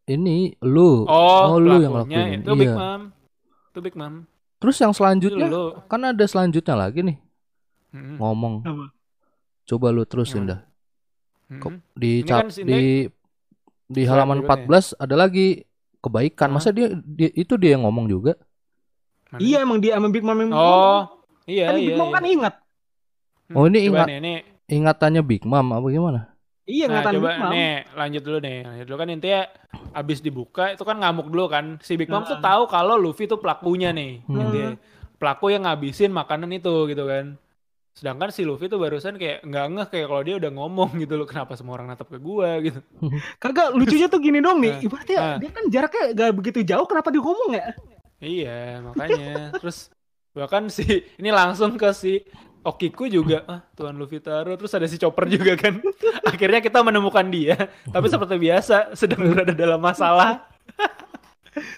Ini lu. Oh, lu yang ngelakuin. itu Big Iya. Mom. Itu Big Mom. Terus yang selanjutnya lu. kan ada selanjutnya lagi nih Mm-mm. ngomong. Apa? Coba lu terusin Yang dah. Kok di Ini cap kan di di halaman dulu nih. 14 ada lagi kebaikan. Masa dia, dia itu dia yang ngomong juga? Mana? Iya emang dia sama Big Mom yang Oh, iya kan iya. Big Mom iya. kan ingat. Hmm, Oh, ini coba ingat- nih, ini Ingatannya Big Mom apa gimana? Iya Nah, ingatan coba Big Mom. nih lanjut dulu nih. Lanjut dulu kan intinya abis dibuka itu kan ngamuk dulu kan. Si Big Mom tuh Nah. tahu kalau Luffy tuh pelakunya nih. Hmm. Intinya. Pelaku yang ngabisin makanan itu gitu kan. Sedangkan si Luffy tuh barusan kayak nggak ngeh kayak kalau dia udah ngomong gitu loh kenapa semua orang natap ke gua gitu. Kagak lucunya tuh gini dong nih. Nah, Ibaratnya nah. dia kan jaraknya gak begitu jauh kenapa dia ngomong ya? Iya, makanya. Terus bahkan si ini langsung ke si Okiku juga, ah Tuan Luffy Taro, terus ada si Chopper juga kan. Akhirnya kita menemukan dia, tapi seperti biasa sedang berada dalam masalah.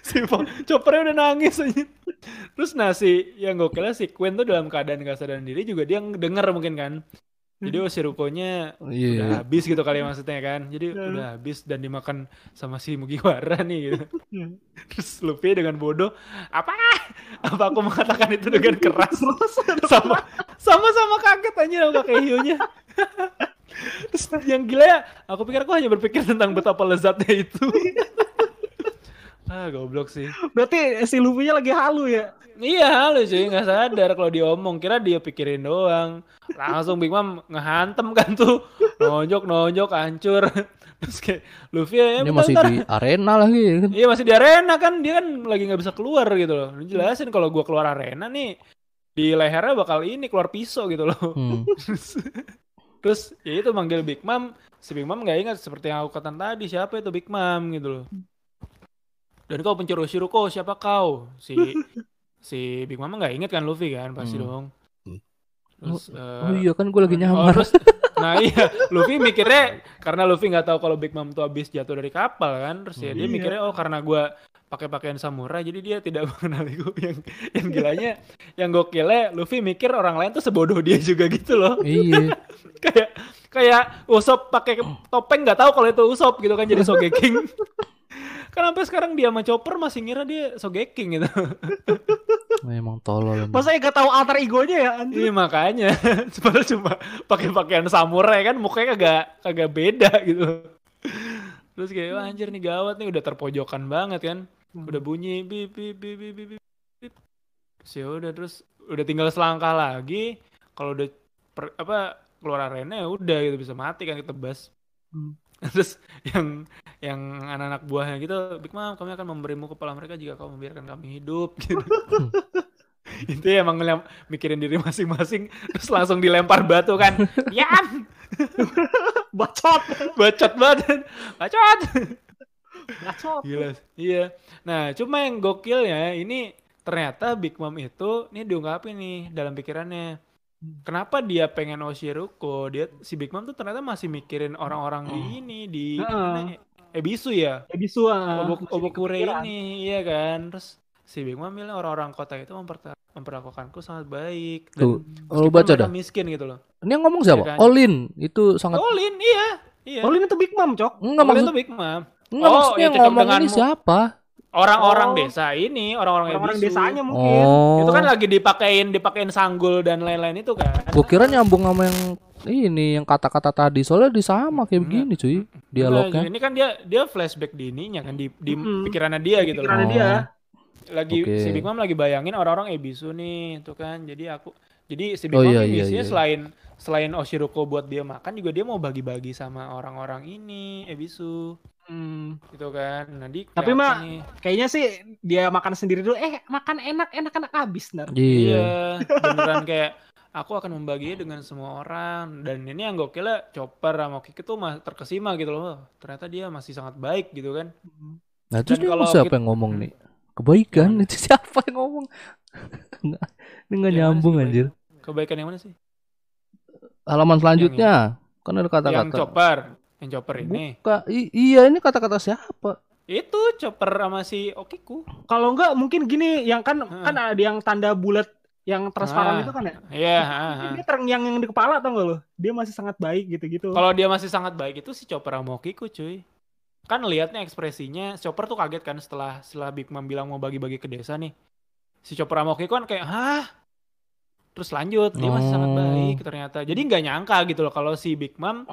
si Choppernya udah nangis aja. Terus nah si yang gokilnya si Queen tuh dalam keadaan gak sadar diri juga dia denger mungkin kan. Jadi oh si Rukonya udah Iya. habis gitu kali maksudnya kan. Jadi Hmm. udah habis dan dimakan sama si Mugiwara nih gitu. Hmm. Terus Luffy dengan bodoh, apa? Apa aku mengatakan itu dengan keras? sama sama sama kaget aja sama kakek hionya. Terus yang gila ya, aku pikir aku hanya berpikir tentang betapa lezatnya itu. Ah, goblok sih. Berarti si Luffy-nya lagi halu ya? Iya halo cuy, nggak sadar kalau dia omong kira dia pikirin doang. Langsung Big Mom ngehantem kan tuh, nonjok nonjok hancur. Terus kayak Luffy ya Ini bentar, masih bentar. di arena lagi kan. Iya masih di arena kan dia kan lagi nggak bisa keluar gitu loh. Jelasin kalau gua keluar arena nih di lehernya bakal ini keluar pisau gitu loh. Hmm. Terus ya itu manggil Big Mom, si Big Mom nggak ingat seperti yang aku katakan tadi siapa itu Big Mom gitu loh. Dan kau pencuri Shiroko siapa kau? Si si Big Mom nggak inget kan Luffy kan pasti Hmm. dong. Terus, Oh eh, iya kan gue lagi Oh, nyamar. terus, nah iya, Luffy mikirnya karena Luffy nggak tahu kalau Big Mom tuh habis jatuh dari kapal kan, terus ya dia Iya. mikirnya oh karena gua pakai pakaian samurai jadi dia tidak mengenaliku yang yang gilanya yang gokilnya Luffy mikir orang lain tuh sebodoh dia juga gitu loh iya. kayak kayak Usop pakai topeng nggak tahu kalau itu Usop gitu kan jadi Sogeking kan sampai sekarang dia sama Chopper masih ngira dia Sogeking gitu Memang tolol. Masa gak tahu alter egonya ya? anjir? Iya makanya padahal cuma pakai pakaian samurai kan mukanya kagak kagak beda gitu. Terus kayak wah anjir nih gawat nih udah terpojokan banget kan. Udah bunyi bip bip bip bip bip. bip, bip. Terus ya udah terus udah tinggal selangkah lagi kalau udah per- apa keluar arena ya udah gitu bisa mati kan ketebas. Hmm. Terus yang yang anak-anak buahnya gitu, Big Mom kami akan memberimu kepala mereka jika kau membiarkan kami hidup. Gitu. itu emang ngelem- mikirin diri masing-masing terus langsung dilempar batu kan. Ya Bacot. bacot banget. Bacot. Bacot. gila. Iya. Nah cuma yang gokilnya ini ternyata Big Mom itu ini diungkapin nih dalam pikirannya kenapa dia pengen Oshiruko dia si Big Mom tuh ternyata masih mikirin orang-orang di ini di ya? Ebisu ya Ebisu ah. Obok, Obokure ini iya kan terus si Big Mom bilang orang-orang kota itu memper- memperlakukanku sangat baik Tuh, dan oh, lu baca dah. miskin gitu loh Ini yang ngomong siapa? Iya kan? Olin. Itu sangat Olin iya Iya. Olin itu Big Mom, Cok. Enggak Olin maksud tuh Big Mom. enggak Oh, maksudnya ya yang ngomong ini denganmu. siapa? Orang-orang Oh. desa ini, orang-orang Orang-orang Ebisu. desanya mungkin. Oh. Itu kan lagi dipakein dipakein sanggul dan lain-lain itu kan. Gua kira nyambung sama yang ini yang kata-kata tadi soalnya di sama kayak begini cuy dialognya. Nah, ini kan dia dia flashback di ininya kan di di Mm-mm. pikirannya dia gitu loh. Pikirannya Oh. dia. Lagi Oke. si Big Mom lagi bayangin orang-orang Ebisu nih, itu kan. Jadi aku jadi si Big Oh, Mom iya, iya, iya. selain selain Oshiruko buat dia makan juga dia mau bagi-bagi sama orang-orang ini Ebisu Hmm. gitu kan. Nah, di Tapi, nih? Kayaknya sih dia makan sendiri dulu. Eh, makan enak, enak enak habis ntar. Iya. Iya, beneran kayak aku akan membaginya dengan semua orang dan ini yang gokilnya Chopper sama Kiki tuh mah terkesima gitu loh. Ternyata dia masih sangat baik gitu kan. Nah, terus kalau siapa kita- yang ngomong nih? Kebaikan itu siapa yang ngomong? Nggak, ini nggak Yang nyambung sih anjir. Kebaikan yang mana sih? Halaman selanjutnya kan ada Yang kata-kata. Chopper, yang Chopper ini. Buka, i- iya ini kata-kata siapa? Itu Chopper sama si Okiku. Kalau enggak mungkin gini, yang kan Heeh. kan ada yang tanda bulat yang transparan Ah. itu kan ya. Iya, ha, ha. Dia terngiang yang di kepala tau gak lo? Dia masih sangat baik gitu-gitu. Kalau dia masih sangat baik itu si Chopper sama Okiku cuy. Kan liatnya ekspresinya, Chopper tuh kaget kan setelah setelah Big Mom bilang mau bagi-bagi ke desa nih. Si Chopper sama Okiku kan kayak, hah? Terus lanjut, dia masih sangat Oh. baik ternyata. Jadi nggak nyangka gitu loh kalau si Big Mom.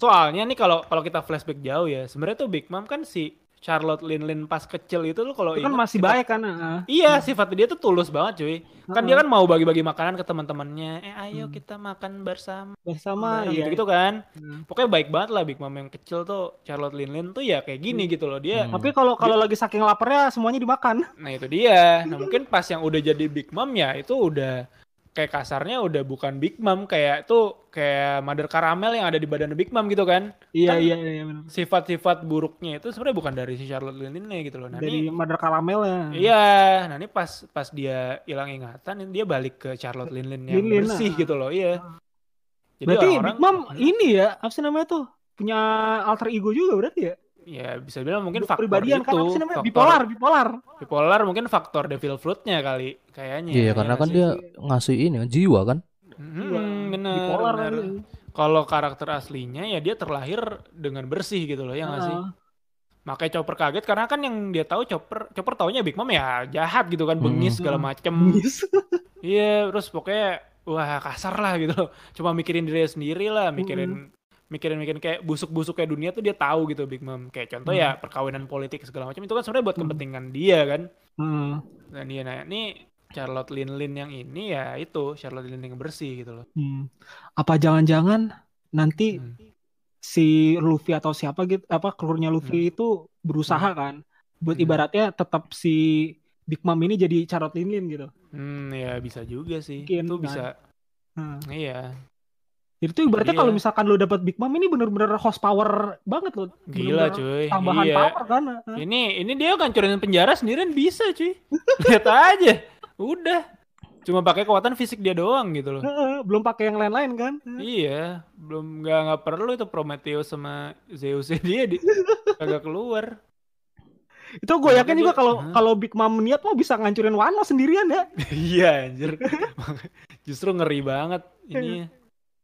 Soalnya nih kalau kalau kita flashback jauh ya, sebenarnya tuh Big Mom kan si Charlotte Lin Lin pas kecil itu loh kalau itu kan masih sifat- baik kan. heeh. Iya, sifatnya dia tuh tulus banget cuy. Kan dia Heeh. kan mau bagi-bagi makanan ke teman-temannya. Eh ayo Hmm. kita makan bersama. bersama Bareng iya. gitu, kan. Hmm. Pokoknya baik banget lah Big Mom yang kecil tuh Charlotte Lin Lin tuh ya kayak gini gitu loh dia. Hmm. Tapi kalau kalau lagi saking laparnya semuanya dimakan. Nah itu dia. Nah mungkin pas yang udah jadi Big Mom ya itu udah kayak kasarnya udah bukan Big Mom kayak tuh kayak Mother Caramel yang ada di badan Big Mom gitu kan. Iya Kan- iya iya benar. Sifat-sifat buruknya itu sebenarnya bukan dari si Charlotte Lin gitu loh. Nah Dari ini mother caramel ya. Iya, nah ini pas pas dia hilang ingatan, dia balik ke Charlotte Lin yang Lin Lin, bersih ah. gitu loh, iya. Jadi Berarti orang-orang- Big Mom ini ya, apa sih namanya tuh? Punya alter ego juga berarti ya? Ya bisa bilang mungkin faktor Pribadian itu, kan apa sih namanya? faktor Bipolar, bipolar. bipolar mungkin faktor devil fruitnya kali, kayaknya. Iya ya karena nggak kan sih? dia ngasih ini jiwa kan. Hmm, bener, bipolar bener. Kalau karakter aslinya ya dia terlahir dengan bersih gitu loh, ya nggak sih? Heeh. Makanya Chopper kaget karena kan yang dia tahu Chopper, Chopper taunya Big Mom ya jahat gitu kan, Hmm. bengis segala macem. Iya, terus pokoknya wah kasar lah gitu loh. Cuma mikirin diri sendiri lah, mikirin mikirin mikirin kayak busuk-busuk kayak dunia tuh dia tahu gitu Big Mom. Kayak contoh ya perkawinan politik segala macam itu kan sebenarnya buat Hmm. kepentingan dia kan. Hmm. Dan dia nah ini Charlotte Lin Lin yang ini ya itu Charlotte Lin Lin yang bersih gitu loh. Hmm. Apa jangan-jangan nanti Hmm. si Luffy atau siapa gitu apa keluarnya Luffy itu berusaha kan buat Hmm. ibaratnya tetap si Big Mom ini jadi carot lilin gitu. Hmm, ya bisa juga sih. Mungkin, itu kan. bisa. Hmm. Iya. Itu ibaratnya Iya. kalau misalkan lo dapat Big Mom ini bener-bener horsepower banget loh. Gila cuy. Tambahan iya. power kan. Ini ini dia ngancurin penjara sendirian bisa cuy. Lihat aja. Udah. Cuma pakai kekuatan fisik dia doang gitu loh. Belum pakai yang lain-lain kan. Iya, belum nggak nggak perlu itu Prometheus sama Zeus dia di kagak keluar. Itu gue yakin juga kalau kalau Big Mom niat mau bisa ngancurin Wano sendirian ya. iya anjir. Justru ngeri banget ini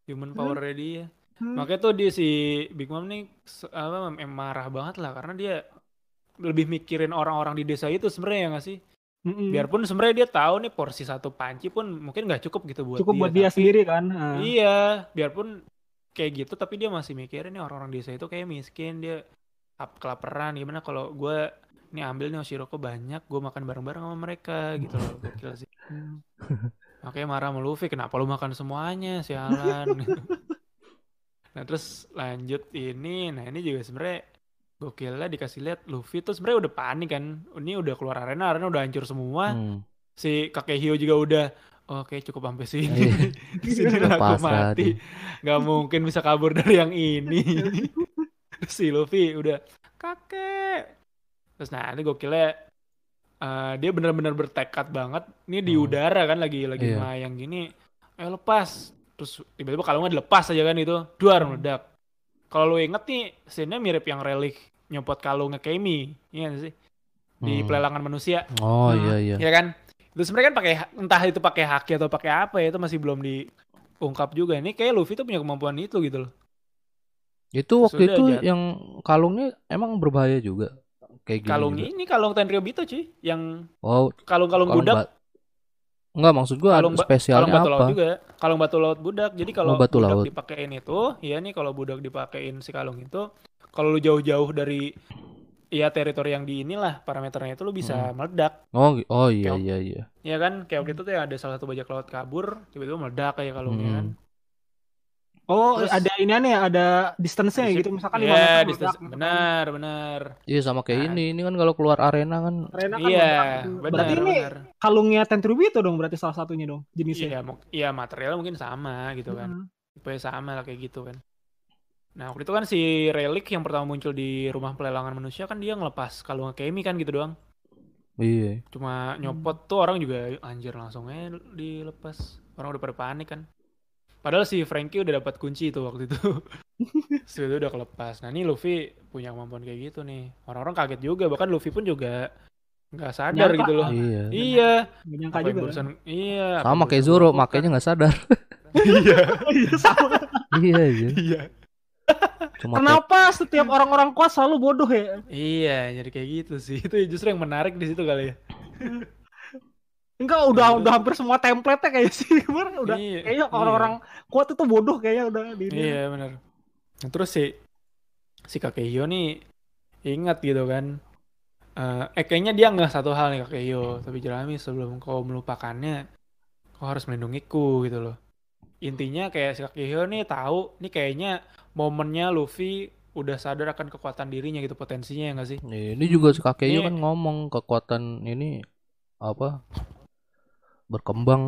human power dia. Hmm. Makanya tuh dia si Big Mom nih apa marah banget lah karena dia lebih mikirin orang-orang di desa itu sebenarnya ya nggak sih? Mm-mm. Biarpun sebenarnya dia tahu nih porsi satu panci pun mungkin nggak cukup gitu buat cukup dia. buat dia tapi- sendiri kan. Heeh. Iya, biarpun kayak gitu tapi dia masih mikirin nih orang-orang desa itu kayak miskin, dia ap- kelaparan gimana kalau gue nih ambil nih Oshiroko banyak, gue makan bareng-bareng sama mereka gitu loh, gokil sih. Makanya marah sama Luffy, kenapa lu makan semuanya, sialan. nah terus lanjut ini, nah ini juga sebenarnya gokilnya dikasih lihat Luffy tuh sebenarnya udah panik kan, ini udah keluar arena, arena udah hancur semua, Hmm. si kakek Hio juga udah oke cukup sampai sini. Iya. di sini aku mati. nggak mungkin bisa kabur dari yang ini. Terus si Luffy udah kakek. Terus nah ini gokilnya eh, dia benar-benar bertekad banget ini di Hmm. udara kan lagi lagi Iya. melayang gini eh lepas terus tiba-tiba kalungnya dilepas aja kan itu duar Hmm. meledak kalau lu inget nih scene-nya mirip yang relik nyopot kalungnya Kemi iya nggak sih di Hmm. pelelangan manusia Oh Hmm. iya iya. ya kan itu sebenarnya kan pakai entah itu pakai haki atau pakai apa ya itu masih belum diungkap juga ini kayak Luffy tuh punya kemampuan itu gitu loh Itu waktu Sesudah itu aja. yang kalungnya emang berbahaya juga. Kayak gini Kalung juga. ini kalung Tenryubito cuy, yang Oh, kalung-kalung kalung budak, Enggak maksud gua kalung, ba- kalung spesialnya batu laut apa? juga, kalung batu laut budak. Jadi kalau Oh, batu budak laut. dipakein itu, ya nih kalau budak dipakein si kalung itu, kalau lu jauh-jauh dari ya teritori yang di inilah parameternya itu lu bisa meledak. Oh, oh iya Kayak- iya iya. Ya kan kayak waktu itu tuh ya ada salah satu bajak laut kabur, tiba-tiba meledak kayak kalungnya Hmm. kan. Oh, Terus- ada ini aneh ada distance-nya Distance- gitu misalkan lima Iya, meter distance- benar, benar. Iya sama kayak Nah. ini. Ini kan kalau keluar arena kan Arena kan Iya, gitu. benar, Berarti ini benar. kalungnya Tenryubito dong berarti salah satunya dong jenisnya. Iya, iya materialnya mungkin sama gitu kan. Hmm. Tipenya sama lah kayak gitu kan. Nah, waktu itu kan si Relic yang pertama muncul di rumah pelelangan manusia kan dia ngelepas kalung Kemi kan gitu doang. iya. Cuma nyopot tuh orang juga anjir langsung aja dilepas. Orang udah pada panik kan. Padahal si Frankie udah dapat kunci itu waktu itu. Terus itu udah kelepas. Nah, ini Luffy punya kemampuan kayak gitu nih. Orang-orang kaget juga, bahkan Luffy pun juga nggak sadar Nyangka. gitu loh. Iya. Iya, Gak nyangka apa yang juga. barusan iya. Sama kayak Zoro, makanya nggak sadar. Iya. Iya, sama. iya iya. Iya. Cuma kayak- Kenapa setiap orang-orang kuat selalu bodoh ya? Iya, jadi kayak gitu sih. Itu justru yang menarik di situ kali ya. Enggak, udah udah hampir semua template-nya kayak sih. Udah Iya, kayaknya iya. orang-orang kuat itu bodoh kayaknya udah di ini. Iya, benar. Nah, terus si si Kakehyo nih ingat gitu kan. Eh, eh kayaknya dia nggak satu hal nih Kakehyo, tapi Jerami sebelum kau melupakannya, kau harus melindungiku gitu loh. Intinya kayak si Kakehyo nih tahu, nih kayaknya momennya Luffy udah sadar akan kekuatan dirinya gitu potensinya ya nggak sih? Iya, ini juga si kakeknya Ini- kan ngomong kekuatan ini apa berkembang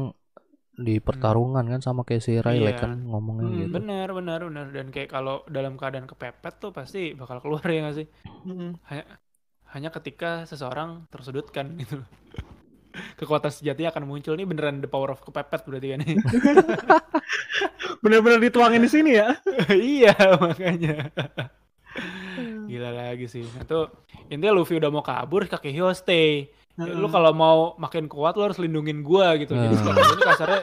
di pertarungan kan sama kayak si Riley Iya. kan ngomongnya Hmm, gitu. Benar, benar, benar. Dan kayak kalau dalam keadaan kepepet tuh pasti bakal keluar ya nggak sih? Mm-mm. hanya ketika seseorang tersudutkan gitu. Kekuatan sejatinya akan muncul nih beneran the power of kepepet berarti kan nih. Bener-bener dituangin di sini ya. iya makanya. Gila lagi sih. Itu intinya Luffy udah mau kabur, Kakehyo stay. Ya, lu kalau mau makin kuat lu harus lindungin gua gitu. Jadi Hmm. si Kakehyo ini kasarnya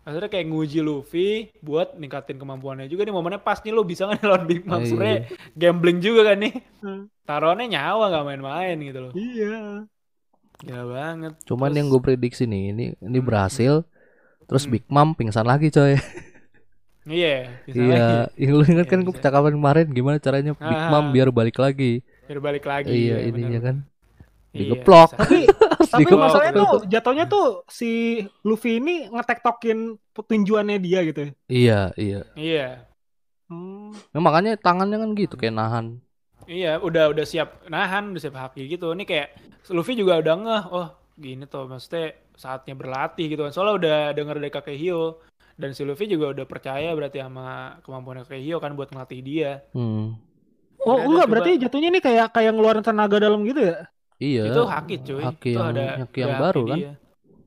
kasarnya kayak nguji Luffy buat ningkatin kemampuannya juga nih momennya pas nih lu bisa nggak nih lawan Big Mom Iya. sebenarnya gambling juga kan nih. Hmm. Taruhannya nyawa nggak main-main gitu loh. Iya. Gila banget. Cuman Terus- yang gue prediksi nih ini ini Hmm. berhasil terus Hmm. Big Mom pingsan lagi coy. Iya, bisa Iya, yang lu ingat Iya, kan bisa. percakapan kemarin gimana caranya Big Ah. Mom biar balik lagi. Biar balik lagi. iya, ya, ininya bener. kan. Iya, Digeplok. Tapi tapi digeplok. masalahnya tuh jatuhnya tuh si Luffy ini ngetektokin petinjuannya dia gitu. ya. Iya, iya. Iya. Hmm. Nah, makanya tangannya kan gitu kayak nahan. Iya, udah udah siap nahan, udah siap haki gitu. Ini kayak Luffy juga udah ngeh, oh gini tuh maksudnya saatnya berlatih gitu kan. Soalnya udah denger dari Kakehio dan si Luffy juga udah percaya berarti sama kemampuan Kakehio kan buat ngelatih dia. Hmm. Oh enggak coba- berarti jatuhnya ini kayak kayak ngeluarin tenaga dalam gitu ya? Iya. Itu haki cuy. Haki itu yang- ada haki yang ada baru haki kan? dia.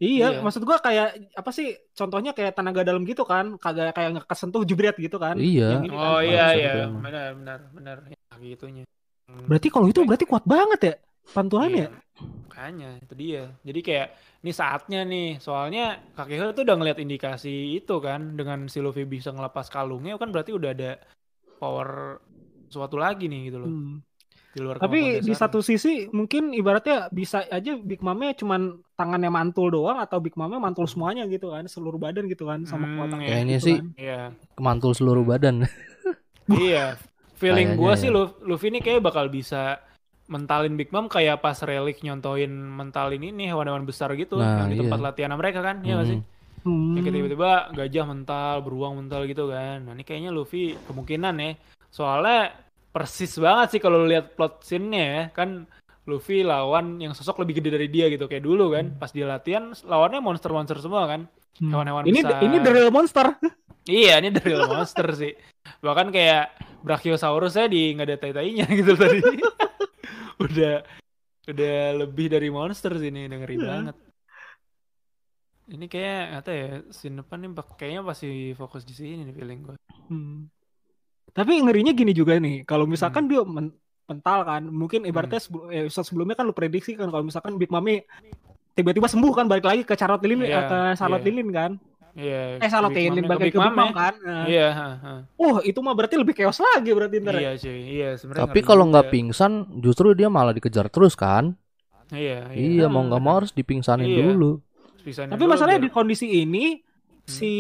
Iya, Iya. maksud gua kayak apa sih? Contohnya kayak tenaga dalam gitu kan, kagak kayak nggak kesentuh jebret gitu kan? Iya. Kan. Oh iya iya, benar benar benar. Ya, haki itunya. Hmm. Berarti kalau itu berarti kuat banget ya pantulannya. Iya, makanya itu dia. Jadi kayak ini saatnya nih. Soalnya Kakehiro tuh udah ngeliat indikasi itu kan dengan si Luffy bisa ngelepas kalungnya kan berarti udah ada power suatu lagi nih gitu loh. Hmm. Di luar Tapi di satu sisi mungkin ibaratnya bisa aja Big Mame cuman tangannya mantul doang atau Big Mame mantul semuanya gitu kan, seluruh badan gitu kan sama Hmm, kekuatan iya. Kayaknya gitu sih kan. Iya. kemantul seluruh badan. iya. Feeling Kayaknya gua ya. sih Lu- Luffy ini kayak bakal bisa mentalin Big Mom kayak pas Relic nyontoin mentalin ini hewan-hewan besar gitu Nah, yang di iya. tempat latihan mereka kan, iya nggak sih? Hmm. Hmm. Ya kayak tiba-tiba gajah mental, beruang mental gitu kan. Nah ini kayaknya Luffy kemungkinan ya. Soalnya persis banget sih kalau lu lihat plot scene-nya ya. Kan Luffy lawan yang sosok lebih gede dari dia gitu. Kayak dulu kan. Pas dia latihan lawannya monster-monster semua kan. Hmm. Hewan-hewan ini besar. ini the real monster. Iya ini dari real monster sih. Bahkan kayak Brachiosaurus saya di nggak ada tai-tainya gitu tadi. udah udah lebih dari monster sih ini dengerin Iya. banget. Ini kayak tahu ya scene depan nih kayaknya pasti fokus di sini nih feeling gue. Hmm. Tapi ngerinya gini juga nih, kalau Hmm. misalkan dia men- mental kan, mungkin ibaratnya sebelum, eh, episode sebelumnya kan lu prediksi kan kalau misalkan Big Mami tiba-tiba sembuh kan balik lagi ke Charlotte Lilin Iya, eh, ke Charlotte iya. Lilin kan. Iya. Eh salah Big Taylin Mom-nya balik ke Big Mom Mom kan. Nah. Iya. Oh, itu mah berarti lebih chaos lagi berarti ntar. ya? Iya cuy, iya sebenarnya. Tapi kalau nggak pingsan, justru dia malah dikejar terus kan? Iya, Iya, mau Hmm. nggak mau harus dipingsanin Iya. dulu. Pisahin Tapi dulu masalahnya biar- di kondisi ini si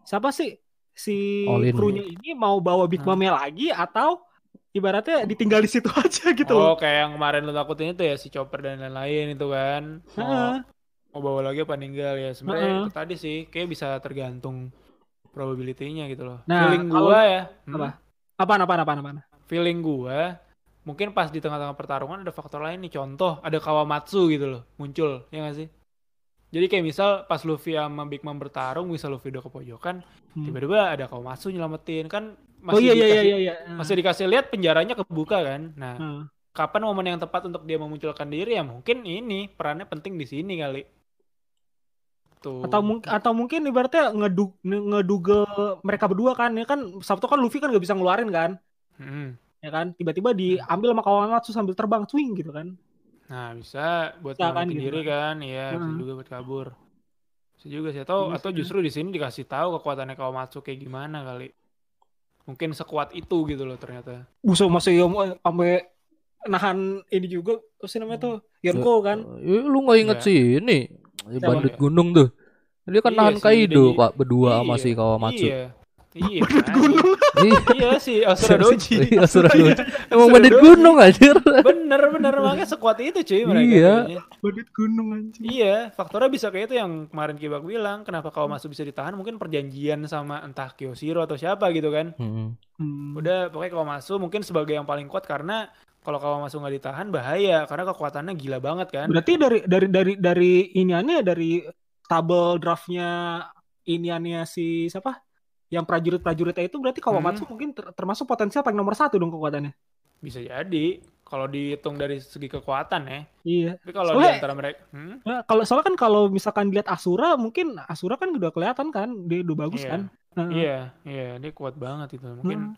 siapa sih si krunya ini mau bawa Big Hmm. Mom-nya lagi atau ibaratnya ditinggal di situ aja gitu Oh, loh. kayak yang kemarin lu takutin itu ya si Chopper dan lain-lain itu kan. Mau, Heeh. mau bawa lagi apa ninggal ya. Sebenarnya Heeh. itu tadi sih kayak bisa tergantung probability-nya gitu loh. Nah, Feeling kalau- gua ya. hmm, Apa? Apaan apaan apaan apaan? Feeling gua mungkin pas di tengah-tengah pertarungan ada faktor lain nih. Contoh ada Kawamatsu gitu loh muncul, ya nggak sih? Jadi kayak misal pas Luffy sama Big Mom bertarung, misal Luffy udah ke pojokan, Hmm. tiba-tiba ada Kawamatsu nyelamatin kan Oh iya iya iya dikasih- iya iya. masih dikasih lihat penjaranya kebuka kan. Nah, Heeh. kapan momen yang tepat untuk dia memunculkan diri ya mungkin ini perannya penting di sini kali. Tuh. atau mungkin atau mungkin ibaratnya ngedug ngedugel mereka berdua kan ya kan Sabtu kan Luffy kan gak bisa ngeluarin kan Hmm. ya kan tiba-tiba diambil sama Kawamatsu sambil terbang swing gitu kan Nah, bisa buat Bisa kan gitu diri kan, iya, bisa Hmm. juga buat kabur. Bisa juga sih atau Iya atau justru di sini dikasih tahu kekuatannya Kawamatsu kayak gimana kali. Mungkin sekuat itu gitu loh ternyata. busuk masih yang sampai nahan ini juga apa sih namanya tuh Yonko kan Eh, lu nggak inget Iya. sih ini bandit gunung tuh. Dia kan Iya nahan Kaido pak berdua sama Iya, si Kawamatsu. Iya. Iya. Kan. gunung Iya. iya sih, Asura Doji. Iya, Asura Doji. Emang Doji. gunung anjir. bener bener makanya sekuat itu cuy mereka. Iya. kayaknya. bandit gunung anjing Iya, faktornya bisa kayak itu yang kemarin Kibak bilang, kenapa Kawamatsu bisa ditahan mungkin perjanjian sama entah Kyoshiro atau siapa gitu kan. Hmm. Hmm. Udah pokoknya Kawamatsu mungkin sebagai yang paling kuat karena kalau Kawamatsu nggak ditahan bahaya karena kekuatannya gila banget kan. berarti dari dari dari dari iniannya dari tabel draftnya iniannya si siapa yang prajurit-prajuritnya itu berarti Kawamatsu mungkin ter- termasuk potensial paling nomor satu dong kekuatannya Bisa jadi kalau dihitung dari segi kekuatan ya. iya Tapi kalau di Soalnya- antara mereka, hmm? Nah, kalau soalnya kan kalau misalkan dilihat Asura mungkin Asura kan udah kelihatan kan dia udah bagus Iya. kan Heeh. Iya, iya, dia kuat banget itu. Mungkin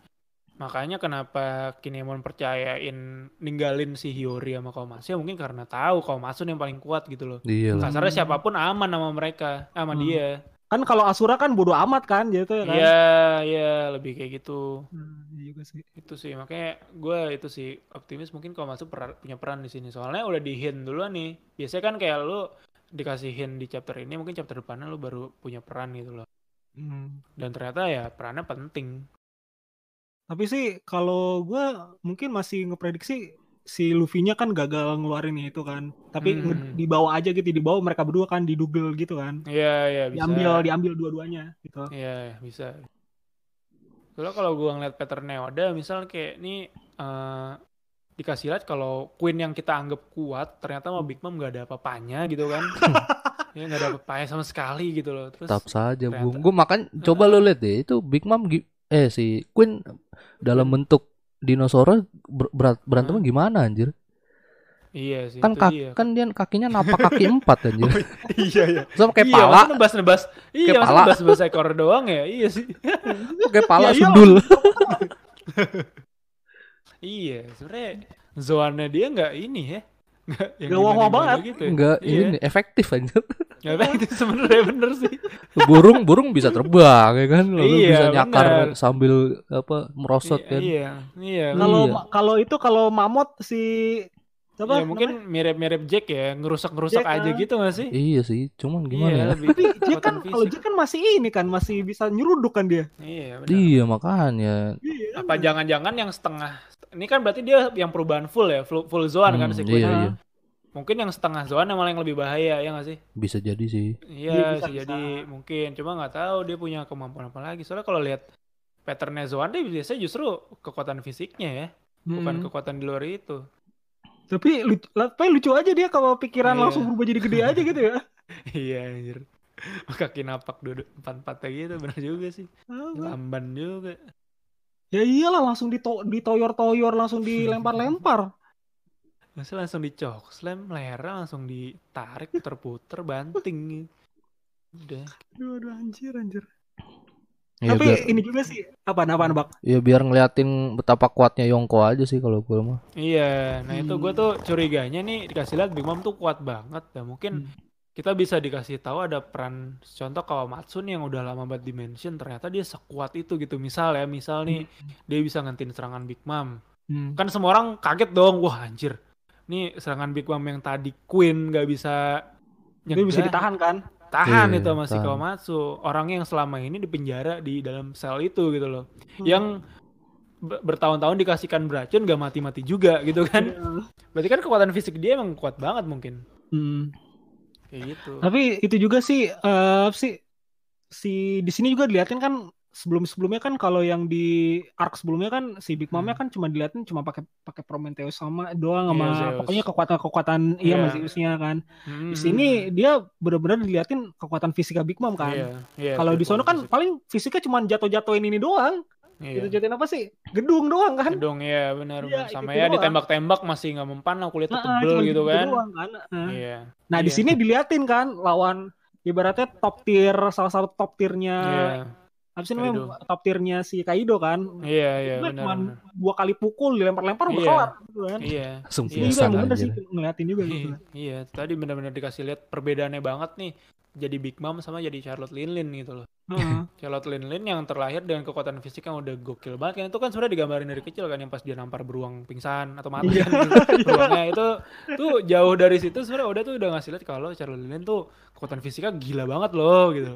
makanya kenapa Kinemon percayain ninggalin si Hiyori sama Kawamatsu ya mungkin karena tahu Kawamatsu yang paling kuat gitu loh. Iya. Kasarnya siapa pun aman sama mereka, sama Hmm. dia. Kan kalau Asura kan bodo amat kan gitu ya kan Iya, iya, lebih kayak gitu. Hmm, iya juga sih Itu sih, makanya gue itu sih optimis mungkin Kawamatsu per- punya peran di sini. Soalnya udah di hint duluan nih. Biasanya kan kayak lu dikasih hint di chapter ini, mungkin chapter depannya lu baru punya peran gitu loh. Hmm. Dan ternyata ya perannya penting. Tapi sih kalau gua mungkin masih ngeprediksi si Luffy-nya kan gagal ngeluarin itu kan. Tapi Hmm. dibawa aja gitu, dibawa mereka berdua kan didugel gitu kan. Iya, iya, bisa. Diambil diambil dua-duanya gitu. Iya, bisa. Soalnya kalau gua ngeliat patternnya Oda, misal kayak ini eh, dikasih lihat kalau Queen yang kita anggap kuat, ternyata sama Big Mom nggak ada apa-apanya gitu kan. ya nggak ada apa-apanya sama sekali gitu loh. Terus Tetap saja ternyata- bung. Gue makan coba lo lihat deh itu Big Mom eh si Queen dalam bentuk dinosaurus ber- berat berantemnya gimana anjir? iya sih Kan itu kak, dia. kan dia kakinya napak kaki empat anjir. iya iya. Terus pakai iya, pala, nebas-nebas. Iya, Kayak pala. nebas-nebas ekor doang ya? Iya sih. pakai pala Ya, iya. sundul. iya, sebenarnya zoannya dia nggak ini ya. Yang Nggak wah-wah gimana-gimana banget. gitu. ya. Enggak, Iya. ini efektif anjir. Nggak apa itu sebenarnya bener sih. burung burung bisa terbang ya kan lalu Iya, bisa nyakar benar. sambil apa merosot Iya, kan Iya, iya. Kalau Iya. kalau itu kalau mamut si siapa? ya mungkin mirip-mirip Jack ya, ngerusak-ngerusak Jack, aja ah. gitu gak sih? iya sih cuman gimana iya, ya lebih Tapi dia kekuatan kan kalau dia kan masih ini kan masih bisa nyeruduk kan dia. Iya, benar. iya makanya Iya. Apa jangan-jangan yang setengah ini kan berarti dia yang perubahan full ya, full, full zoan kan Hmm, si Queen. iya, iya. Mungkin yang setengah zoan yang malah yang lebih bahaya ya gak sih? bisa jadi sih Iya, Iya, bisa, bisa, jadi mungkin. Cuma nggak tahu dia punya kemampuan apa lagi. Soalnya kalau lihat patternnya Zoan dia biasanya justru kekuatan fisiknya ya, bukan Hmm. kekuatan di luar itu. Tapi lucu, tapi lucu aja dia kalau pikiran Iya. langsung berubah jadi gede aja gitu ya. iya anjir. Kaki napak duduk empat-empatnya gitu benar juga sih. Lamban juga. Ya iyalah langsung dito ditoyor-toyor langsung dilempar-lempar. Masa langsung dicok, slam lehernya langsung ditarik puter-puter banting. Udah. Aduh, aduh anjir anjir. Ya Tapi biar, ini juga sih apaan apaan bak. ya biar ngeliatin betapa kuatnya Yongko aja sih kalau gue mah Iya, nah itu Hmm. gue tuh curiganya nih dikasih lihat Big Mom tuh kuat banget. Ya mungkin Hmm. kita bisa dikasih tahu ada peran contoh Kawamatsu nih yang udah lama banget dimention ternyata dia sekuat itu gitu misal ya misal nih dia bisa ngentin serangan Big Mom Hmm. kan semua orang kaget dong wah anjir nih serangan Big Mom yang tadi Queen nggak bisa Dia bisa nyegah, ditahan kan? Tahan Iya, itu sama si tahan. Kawamatsu orang yang selama ini di penjara di dalam sel itu gitu loh Hmm. yang be- bertahun-tahun dikasihkan beracun gak mati-mati juga gitu kan Iya. berarti kan kekuatan fisik dia emang kuat banget mungkin Hmm. kayak gitu Tapi itu juga sih eh, apa sih si di sini juga dilihatin kan sebelum-sebelumnya kan kalau yang di arc sebelumnya kan si Big Mom-nya kan cuma dilihatin cuma pakai pakai Prometheus sama doang sama Iya, Zeus. pokoknya kekuatan-kekuatan iya Iya. sama Zeus-nya kan. Hmm, Di sini dia benar-benar dilihatin kekuatan fisika Big Mom kan. iya, iya, Kalau di sono kan fisik. paling fisiknya cuma jatuh-jatuhin ini doang. iya. Gitu jatuhin apa sih? Gedung doang kan. Gedung ya benar Iya, sama itu ya ditembak-tembak masih nggak mempan lah kulitnya Nah, tebel cuma gitu kan doang kan. Nah. iya Nah, di Iya. sini diliatin kan lawan ibaratnya top tier salah satu top tiernya iya apa sih namanya top tiernya si Kaido kan. iya iya kan benar benar. dua kali pukul dilempar-lempar udah Iya. kelar gitu kan. iya Langsung Iya, Ini juga pingsan bener anjir. sih ngeliatin juga gitu. Iya, iya tadi benar-benar dikasih lihat perbedaannya banget nih jadi Big Mom sama jadi Charlotte Linlin gitu loh Heeh. Charlotte Linlin yang terlahir dengan kekuatan fisik yang udah gokil banget kan itu kan sebenarnya digambarin dari kecil kan yang pas dia nampar beruang pingsan atau mati Iya. kan beruangnya itu tuh jauh dari situ sebenarnya udah tuh udah ngasih lihat kalau Charlotte Linlin tuh kekuatan fisiknya gila banget loh gitu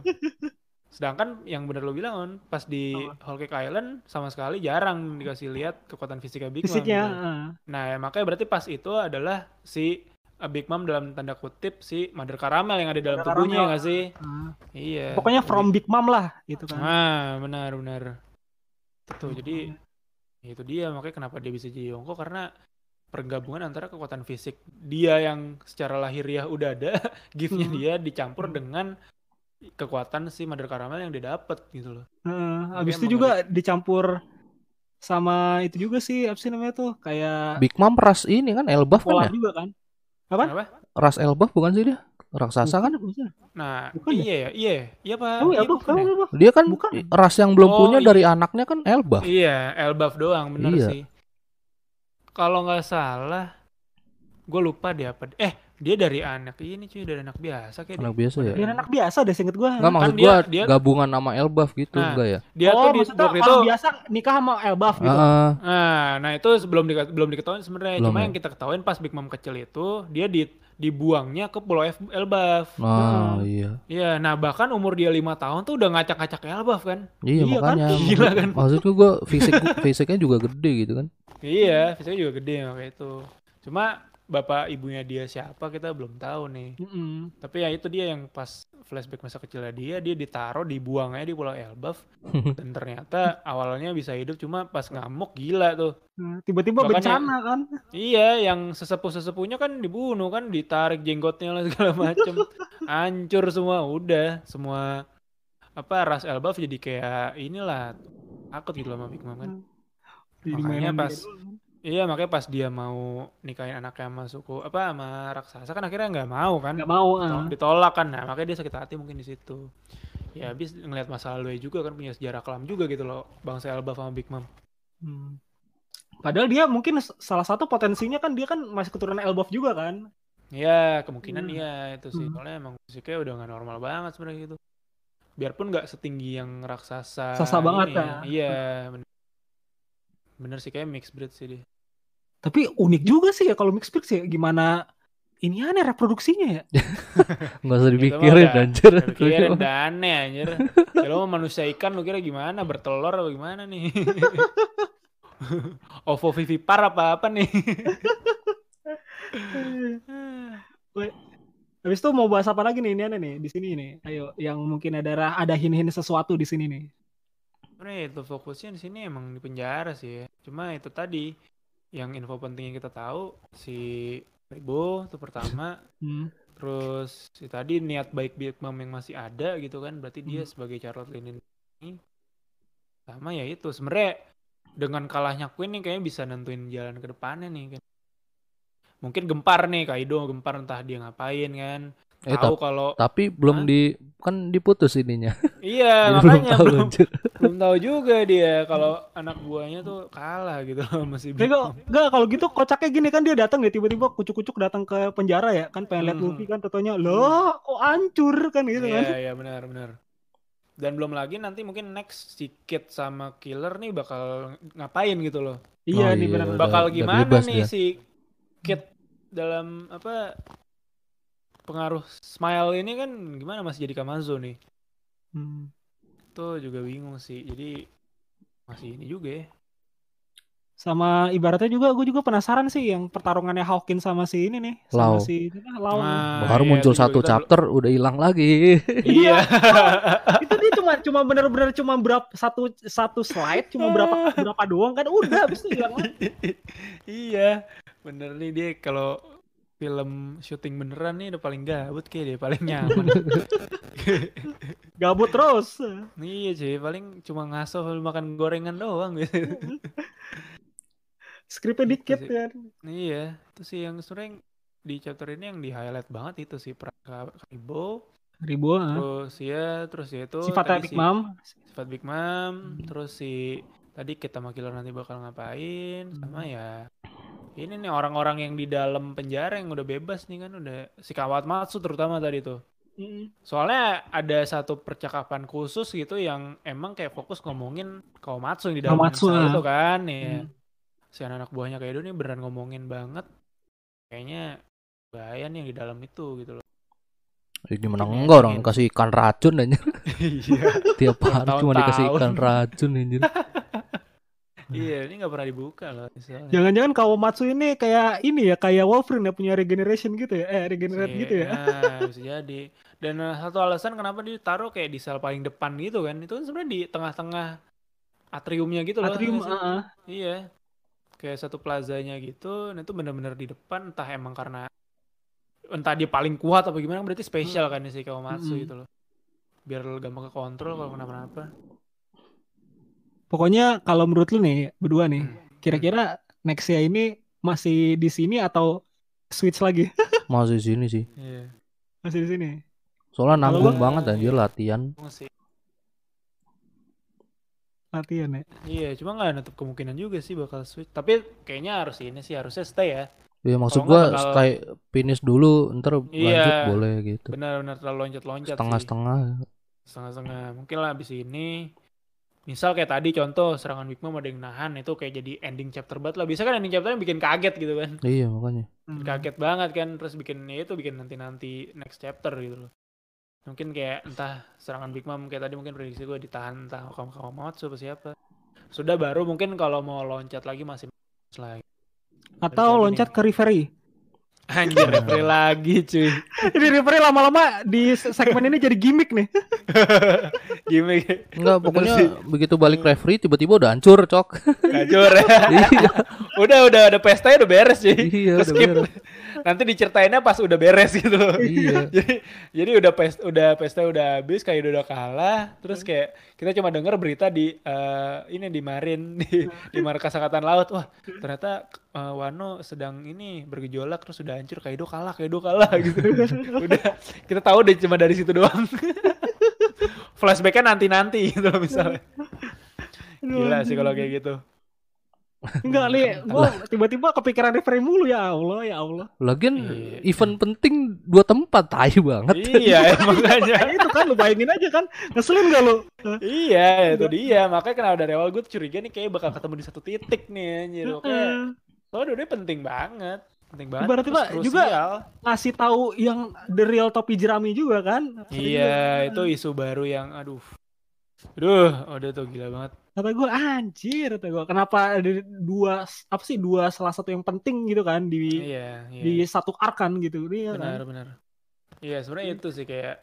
sedangkan yang bener lo bilang On, pas di Whole Cake Island sama sekali jarang dikasih lihat kekuatan fisiknya Big Mom Fisiknya. heeh. Nah, ya makanya berarti pas itu adalah si uh, Big Mom dalam tanda kutip si Mother Caramel yang ada dalam Mother tubuhnya Caramel. nggak sih? Heeh. Iya. Pokoknya from Big Mom lah gitu kan. Nah, benar benar. Tuh, jadi itu dia makanya kenapa dia bisa jadi Yonko karena pergabungan antara kekuatan fisik dia yang secara lahiriah udah ada, giftnya Hmm. dia dicampur dengan kekuatan si Mother Caramel yang dia dapet gitu loh. Heeh. Habis itu juga dicampur sama itu juga sih apa sih namanya tuh kayak Big Mom ras ini kan Elbaf kan ya? juga kan. Apa? Kenapa? Ras Elbaf bukan sih dia? Raksasa kan? Bukan, bukan. Nah, Bukan ya? iya ya, iya, iya Pak. Oh, Iya, ya, bukan ya? apa? Dia kan Bukan. ras yang belum Oh, punya iya. dari anaknya kan Elbaf. Iya, Elbaf doang, bener Iya. sih. Kalau nggak salah, gue lupa dia apa. Eh, dia dari anak ini cuy, dari anak biasa kayak Anak dia. biasa ya? Dia anak biasa deh seinget gua. Enggak maksud dia- gua dia- gabungan nama Elbaf gitu Nah, enggak ya? Dia oh, tuh di maksudnya waktu itu biasa nikah sama Elbaf gitu. Heeh. Nah, nah itu sebelum di, belum diketahui sebenarnya. Cuma ya? yang kita ketahuin pas Big Mom kecil itu dia di dibuangnya ke Pulau F, Elbaf. Nah, iya. Iya, nah bahkan umur dia lima tahun tuh udah ngacak-ngacak Elbaf kan? Iya, Iya kan? makanya. Gila kan? Maksudku gua fisik fisiknya juga gede gitu kan. Iya, fisiknya juga gede makanya itu. Cuma bapak ibunya dia siapa kita belum tahu nih. Mm-mm. Tapi ya itu dia yang pas flashback masa kecilnya dia, dia ditaruh dibuang aja di Pulau Elbaf dan ternyata awalnya bisa hidup cuma pas ngamuk gila tuh. Nah, Tiba-tiba bencana kan. Iya, yang sesepuh-sesepuhnya kan dibunuh kan, ditarik jenggotnya lah segala macem. Hancur semua, udah semua apa ras Elbaf jadi kayak inilah takut gitu sama Big Mom kan. Jadi Makanya pas-. Iya, makanya pas dia mau nikahin anaknya sama suku apa sama raksasa kan akhirnya nggak mau kan. nggak mau ah. ditolak kan nah makanya dia sakit hati mungkin di situ ya habis ngelihat masa lalu juga kan punya sejarah kelam juga gitu loh bangsa Elba sama Big Mom Hmm. Padahal dia mungkin salah satu potensinya kan dia kan masih keturunan Elbaf juga kan. ya kemungkinan Hmm. iya itu sih Hmm. soalnya emang fisiknya udah nggak normal banget sebenarnya gitu biarpun nggak setinggi yang raksasa Raksasa banget, ya. kan? iya bener. Bener sih kayak mixed breed sih dia Tapi unik juga sih ya kalau mixed breed sih ya. gimana ini aneh reproduksinya ya. Enggak usah dipikirin udah- anjir. pikirin udah aneh anjir ya lo mau manusia ikan lo kira gimana bertelur apa gimana nih ovo vivipar apa apa nih Habis itu mau bahas apa lagi nih ini aneh nih di sini nih. Ayo yang mungkin ada ada hin-hin sesuatu di sini nih. Sebenarnya itu fokusnya di sini emang di penjara sih ya. Cuma itu tadi yang info penting yang kita tahu si Ribo itu pertama, Hmm. terus si tadi niat baik Big Mom yang masih ada gitu kan, berarti dia Hmm. sebagai Charlotte Linen ini sama ya itu sebenarnya dengan kalahnya Queen nih kayaknya bisa nentuin jalan ke depannya nih kan. Mungkin gempar nih Kaido gempar entah dia ngapain kan. Eh, Tahu kalau tapi belum Hah? di kan diputus ininya. iya Jadi belum makanya tahu belum anjir. belum tahu juga dia kalau anak buahnya tuh kalah gitu loh masih Enggak, enggak kalau gitu kocaknya gini kan dia datang ya tiba-tiba kucuk-kucuk datang ke penjara ya kan pengen lihat Hmm. Luffy kan tentunya loh kok hancur kan gitu Iya, kan. iya benar benar. Dan belum lagi nanti mungkin next si Kid sama Killer nih bakal ngapain gitu loh. Iya Oh, nih iya. benar. Udah- bakal udah gimana bebas nih dia. si Kid dalam apa pengaruh Smile ini kan gimana masih jadi Kamazo nih. Hmm. Itu juga bingung sih. Jadi masih ini juga ya. Sama ibaratnya juga gue juga penasaran sih yang pertarungannya Hawkins sama si ini nih sama Lau. si apa, Lau. Nah, Baru iya, muncul satu kita chapter udah hilang lagi. Iya. itu dia cuma cuma bener-bener cuma berapa satu satu slide cuma berapa berapa doang kan udah habis itu hilang lagi. iya. Bener nih dia kalau film syuting beneran nih udah paling gabut kayak dia paling nyaman. gabut terus iya cuy, paling cuma ngaso makan gorengan doang gitu. skripnya Gitu dikit sih. kan Iya, itu sih yang sebenarnya di chapter ini yang di highlight banget itu sih Kaibo, ribu ah. terus ya, terus ya itu tadi Big si- Mom sifat Big Mom, terus si tadi kita sama Killer nanti bakal ngapain, sama ya ini nih orang-orang yang di dalam penjara yang udah bebas nih kan udah si Kawat Matsu terutama tadi tuh. Mm. Soalnya ada satu percakapan khusus gitu yang emang kayak fokus ngomongin Kawamatsu yang di dalam Kawamatsu, sel ah. itu kan ya. Hmm. Si anak buahnya Kaido nih beneran ngomongin banget. Kayaknya bahaya nih yang di dalam itu gitu loh. Ya, gimana Mungkin enggak orang kasih ikan racun aja. Iya. Tiap hari cuma dikasih ikan racun anjir. iya, ini nggak pernah dibuka loh jangan-jangan Kawamatsu ini kayak ini ya kayak Wolverine ya punya regeneration gitu ya eh regenerate gitu ya Nah, bisa jadi. Dan eh, satu alasan kenapa dia taruh kayak di sel paling depan gitu kan, itu kan sebenarnya di tengah-tengah atriumnya gitu loh. Atrium ah. Iya. Kayak satu plazanya gitu, nah itu benar-benar di depan entah emang karena entah dia paling kuat apa gimana berarti spesial kan si Kawamatsu Mm-mm. gitu loh. Biar gampang ke kontrol kalau kenapa-napa. Pokoknya kalau menurut lu nih berdua nih Hmm. kira-kira Nexia ini masih di sini atau switch lagi Masih sini sih. Iya. masih di sini Soalnya nanggung gua- banget anjir latihan. Emang sih. latihan ya Iya, cuma nggak nutup kemungkinan juga sih bakal switch. Tapi kayaknya harus ini sih harusnya stay ya. Ya maksud gua bakal- stay finish dulu ntar lanjut Iya. boleh gitu. Benar-benar terlalu loncat-loncat sih. Setengah-setengah. setengah-setengah mungkin lah abis ini misal kayak tadi contoh serangan Big Mom ada yang nahan itu kayak jadi ending chapter banget lah. Bisa kan ending chapter bikin kaget gitu kan. Iya makanya. Hmm. kaget banget kan terus bikin ya itu bikin nanti nanti next chapter gitu loh. Mungkin kayak entah serangan Big Mom kayak tadi mungkin prediksi gue ditahan entah kamu kamu mau apa siapa. Sudah baru mungkin kalau mau loncat lagi masih lagi. Atau loncat ke referee anjir referee lagi cuy ini referee lama-lama di segmen ini jadi gimmick nih gimmick Enggak pokoknya sih. begitu balik referee tiba-tiba udah hancur cok. Gacor ya iya. udah udah ada pesta udah beres cuy Iya udah skip beres. nanti diceritainnya pas udah beres gitu loh Iya. jadi jadi udah pesta udah pesta udah habis kayak udah kalah terus kayak kita cuma denger berita di eh, ini di Marin di di markas angkatan laut wah ternyata eh, Wano sedang ini bergejolak terus udah hancur Kaido kalah Kaido kalah gitu udah kita tahu deh cuma dari situ doang flashbacknya nanti nanti gitu loh misalnya gila sih kalau kayak gitu enggak nih gua tiba-tiba kepikiran referee mulu ya Allah ya Allah Lagian Iya. event penting dua tempat tai banget. iya makanya Kayak itu kan lu bayangin aja kan ngeselin gak lu Iya, itu dia. Makanya kenapa dari awal gue curiga nih kayak bakal ketemu di satu titik nih anjir. Oke. Soalnya dua penting banget. Penting banget. Terus Pak, juga- ngasih tahu yang the real topi jerami juga kan Iya, itu isu baru yang aduh. Aduh, udah tuh gila banget. kata gue anjir kata gue kenapa ada dua apa sih dua salah satu yang penting gitu kan di Iya, iya. di satu arc kan gitu dia benar, kan benar. Iya, sebenarnya itu sih kayak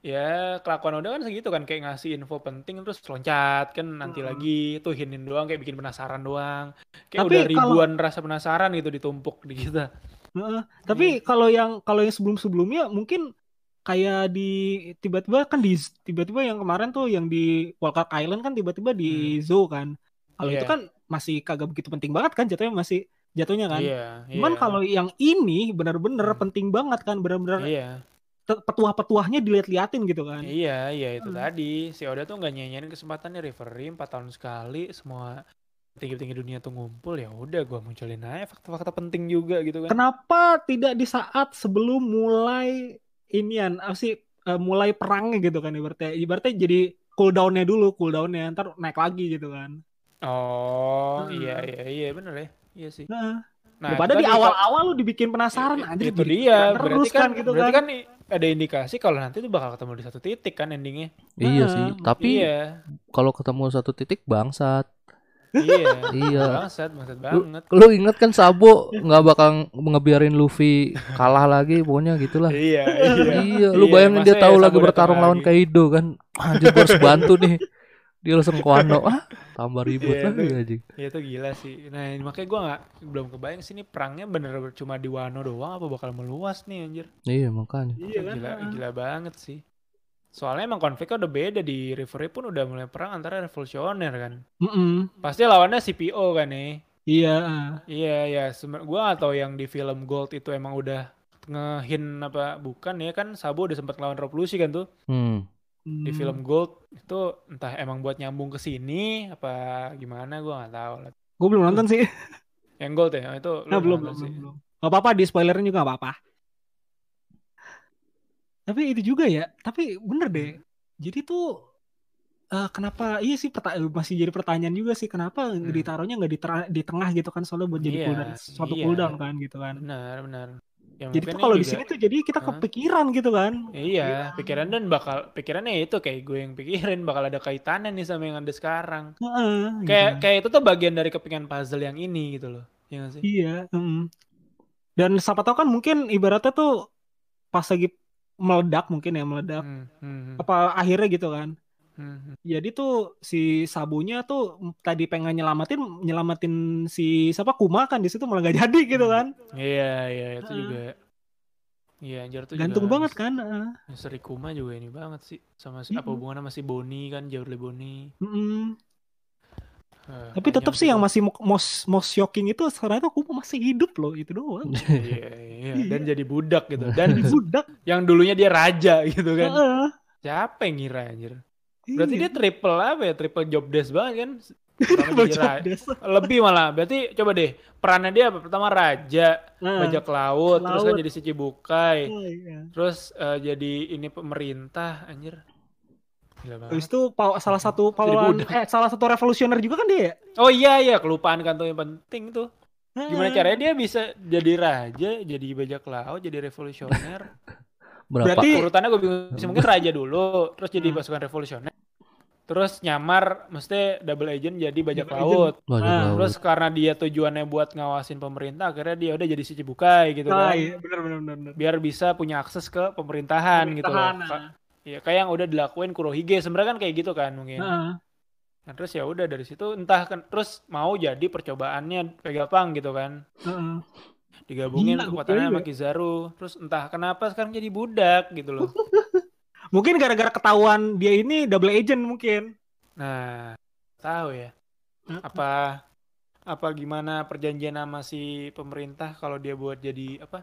ya kelakuan udah kan segitu kan kayak ngasih info penting terus loncat kan nanti Hmm. lagi tuh hinin doang kayak bikin penasaran doang kayak Tapi udah kalau- ribuan rasa penasaran gitu ditumpuk di kita Heeh. tapi kalau yang kalau yang sebelum sebelumnya mungkin kayak di tiba-tiba kan di tiba-tiba yang kemarin tuh yang di Wildcard Island kan tiba-tiba di zoo kan kalau itu Iya. kan masih kagak begitu penting banget kan jatuhnya masih jatuhnya kan iya cuman iya. kalau yang ini benar-benar Hmm. penting banget kan benar-benar iya te- petuah-petuahnya dilihat-liatin gitu kan. Iya, iya itu Hmm. tadi. Si Oda tuh nggak nyanyiin kesempatannya referee 4 tahun sekali semua tinggi-tinggi dunia tuh ngumpul ya udah gua munculin aja fakta-fakta penting juga gitu kan. Kenapa tidak di saat sebelum mulai inian apa sih eh, mulai perangnya gitu kan ibaratnya ibaratnya jadi cooldownnya dulu cooldownnya ntar naik lagi gitu kan. Oh, Hmm. iya iya iya bener ya. Iya sih. Nah, Nah, daripada di awal-awal lu dibikin penasaran aja itu dia berarti kan, gitu berarti kan. kan ada indikasi kalau nanti tuh bakal ketemu di satu titik kan endingnya Iya Nah, sih, tapi iya kalau ketemu satu titik bangsat. iya Iya. bangsat bangsat banget Lu inget kan Sabo nggak bakal ngebiarin Luffy kalah lagi, pokoknya gitulah. iya Iya, lu Iya, bayangin dia masa tahu ya lagi bertarung lawan lagi? Kaido kan. Anjir gua harus bantu nih. Dia langsung ke Wano. Ah, tambah ribut Iya, lagi anjing. Ya itu gila sih. Nah ini makanya gue nggak belum kebayang sih ini perangnya bener cuma di Wano doang apa bakal meluas nih anjir. Iya, makanya. Iya kan. Gila, gila banget sih. Soalnya emang konfliknya udah beda di Reverie pun udah mulai perang antara revolusioner kan. Mm-mm. Pasti lawannya CPO kan nih. Iya. Iya ya, gue gak tahu yang di film Gold itu emang udah ngehin apa bukan ya kan Sabo udah sempat ngelawan revolusi kan tuh Hmm. Di Hmm. film Gold itu entah emang buat nyambung ke sini apa gimana gue nggak tahu lah. Gue belum nonton sih. Yang Gold ya itu lu Nah, belum, belum, sih. belum. Gak apa-apa di spoilerin juga gak apa-apa. Tapi itu juga ya. Tapi bener deh. Jadi tuh eh, kenapa iya sih peta- masih jadi pertanyaan juga sih kenapa Hmm. ditaruhnya nggak di, di tengah gitu kan soalnya buat jadi Iya, cooldown suatu iya. cooldown kan gitu kan. Benar, benar. Ya, Jadi tuh kalau di sini tuh jadi kita Hah? kepikiran gitu kan. Iya, pikiran dan bakal pikirannya itu kayak gue yang pikirin bakal ada kaitannya nih sama yang ada sekarang. Heeh, Kayak gitu. kayak itu tuh bagian dari kepingan puzzle yang ini gitu loh. Iya nggak sih? Iya. mm. Dan siapa tahu kan mungkin ibaratnya tuh pas lagi meledak mungkin ya meledak. Hmm, hmm, hmm, Apa akhirnya gitu kan. Hmm, hmm. Jadi tuh si Sabunya tuh tadi pengen nyelamatin nyelamatin si siapa Kuma kan di situ malah gak jadi gitu kan. Iya, iya itu Heeh. juga. Iya, anjir tuh Gantung juga banget kan. heeh. Misteri Kuma juga ini banget sih sama si- Iya. apa hubungannya sama si Boni kan jauh lebih Boni. Mm-mm. Eh, Tapi nggak tetap sih yang masih mo- most most shocking itu sekarang itu Kuma masih hidup loh itu doang. iya, iya, dan jadi budak gitu. Dan Jadi budak. yang dulunya dia raja gitu kan. Heeh. Siapa yang ngira anjir? Berarti Iya. dia triple apa ya? Triple job desk banget kan? Ra- lebih malah. Berarti coba deh, perannya dia apa? Pertama raja, Nah, bajak laut, terus kan Laut. jadi si Cibukai, oh, iya. terus eh, jadi ini pemerintah, anjir. Banget. itu salah satu pahlawan eh salah satu revolusioner juga kan dia ya? Oh iya iya, kelupaan kan tuh yang penting tuh. Gimana Heeh. caranya dia bisa jadi raja, jadi bajak laut, jadi revolusioner. Berapa? Berarti- Urutannya gue bingung mungkin raja dulu, terus jadi Hmm. pasukan revolusioner. Terus nyamar, mesti double agent jadi bajak Double laut. Bajak Ah, laut. Terus karena dia tujuannya buat ngawasin pemerintah, akhirnya dia udah jadi si Cibukai gitu Nah, kan. iya, benar benar benar. benar. Biar bisa punya akses ke pemerintahan, gitu loh. Pemerintahan, Ka- Iya, kayak yang udah dilakuin Kurohige sebenarnya kan kayak gitu kan mungkin. Heeh. Nah, terus ya udah dari situ entah kan terus mau jadi percobaannya Vegapunk gitu kan. Heeh. Digabungin Gila, kekuatannya sama Kizaru. Terus entah kenapa sekarang jadi budak gitu loh. Mungkin gara-gara ketahuan dia ini double agent mungkin. Nah, tahu ya. Apa apa gimana perjanjian sama si pemerintah kalau dia buat jadi apa?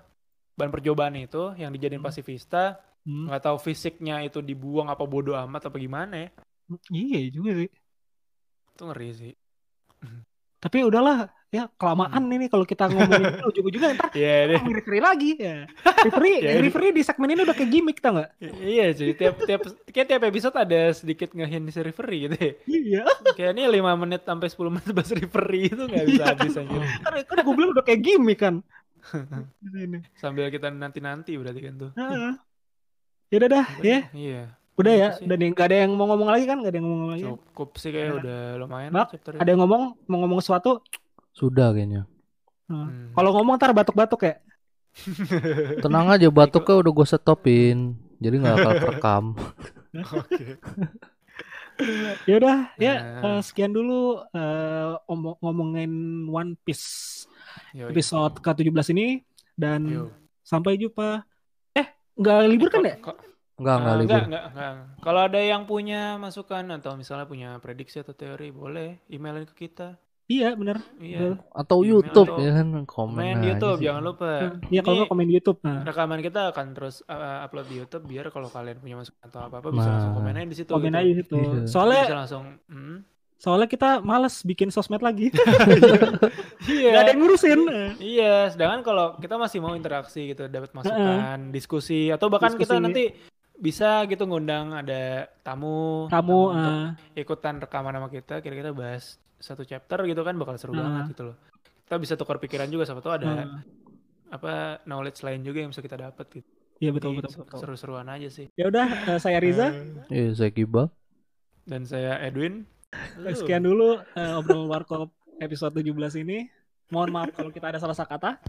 Bahan percobaan itu yang dijadiin Hmm. pasifista, Hmm. nggak tahu fisiknya itu dibuang apa bodoh amat apa gimana ya. Iya juga sih. Itu ngeri sih. Tapi udahlah ya kelamaan ini kalau kita ngomongin itu ujung-ujungnya ntar Iya deh. ngomongin referee lagi ya. Referee, Ya, ini- referee di segmen ini udah kayak gimmick tau gak? Iya sih, tiap tiap kayak tiap episode ada sedikit ngehin si referee gitu ya. Iya. Kayak ini 5 menit sampai 10 menit bahas referee itu nggak bisa Iya. habis anjir. Kan, kan gue bilang udah kayak gimmick kan. Sambil kita nanti-nanti berarti kan tuh. Heeh. Ya udah dah, ya. Iya. Udah ya, Gitu sih. udah nih, gak ada yang mau ngomong lagi kan? Gak ada yang mau ngomong lagi. Cukup sih kayak Ya. udah lumayan Mak, Ada yang ngomong, mau ngomong sesuatu? Sudah kayaknya. Hmm. Kalau ngomong ntar batuk-batuk ya. Tenang aja batuknya udah gue stopin. Jadi nggak bakal kerekam. Oke. Ya udah, ya Nah. eh, sekian dulu eh, omong- ngomongin One Piece Yoi. episode ke-17 ini dan Yo. sampai jumpa. Eh, nggak libur kan ya? Enggak, enggak Ah, libur. enggak, enggak, enggak. Kalau ada yang punya masukan atau misalnya punya prediksi atau teori, boleh emailin ke kita. Iya bener. Iya. atau Email YouTube atau ya kan komen Main di YouTube sih. jangan lupa. Iya kalau nggak komen di YouTube. Nah, rekaman kita akan terus uh, upload di YouTube biar kalau kalian punya masukan atau apa-apa bisa Nah. langsung komen aja di situ. komen gitu. aja di situ. Iya. Soalnya bisa langsung hmm. soalnya kita males bikin sosmed lagi. Iya. Gak ada yang ngurusin. Iya, sedangkan kalau kita masih mau interaksi gitu, dapat masukan, diskusi atau bahkan kita Diskusi. nanti bisa gitu ngundang ada tamu, untuk eh, ikutan rekaman sama kita, kira-kira bahas satu chapter gitu kan bakal seru Ah. banget gitu loh. Kita bisa tukar pikiran juga sama tuh ada eh, apa knowledge lain juga yang bisa kita dapat gitu. Iya betul Jadi, betul betul. Seru-seruan aja sih. Ya udah saya Riza. Iya, saya Gibal Dan saya Edwin. Sekian dulu eh, obrolan warkop episode 17 ini. Mohon maaf kalau kita ada salah kata.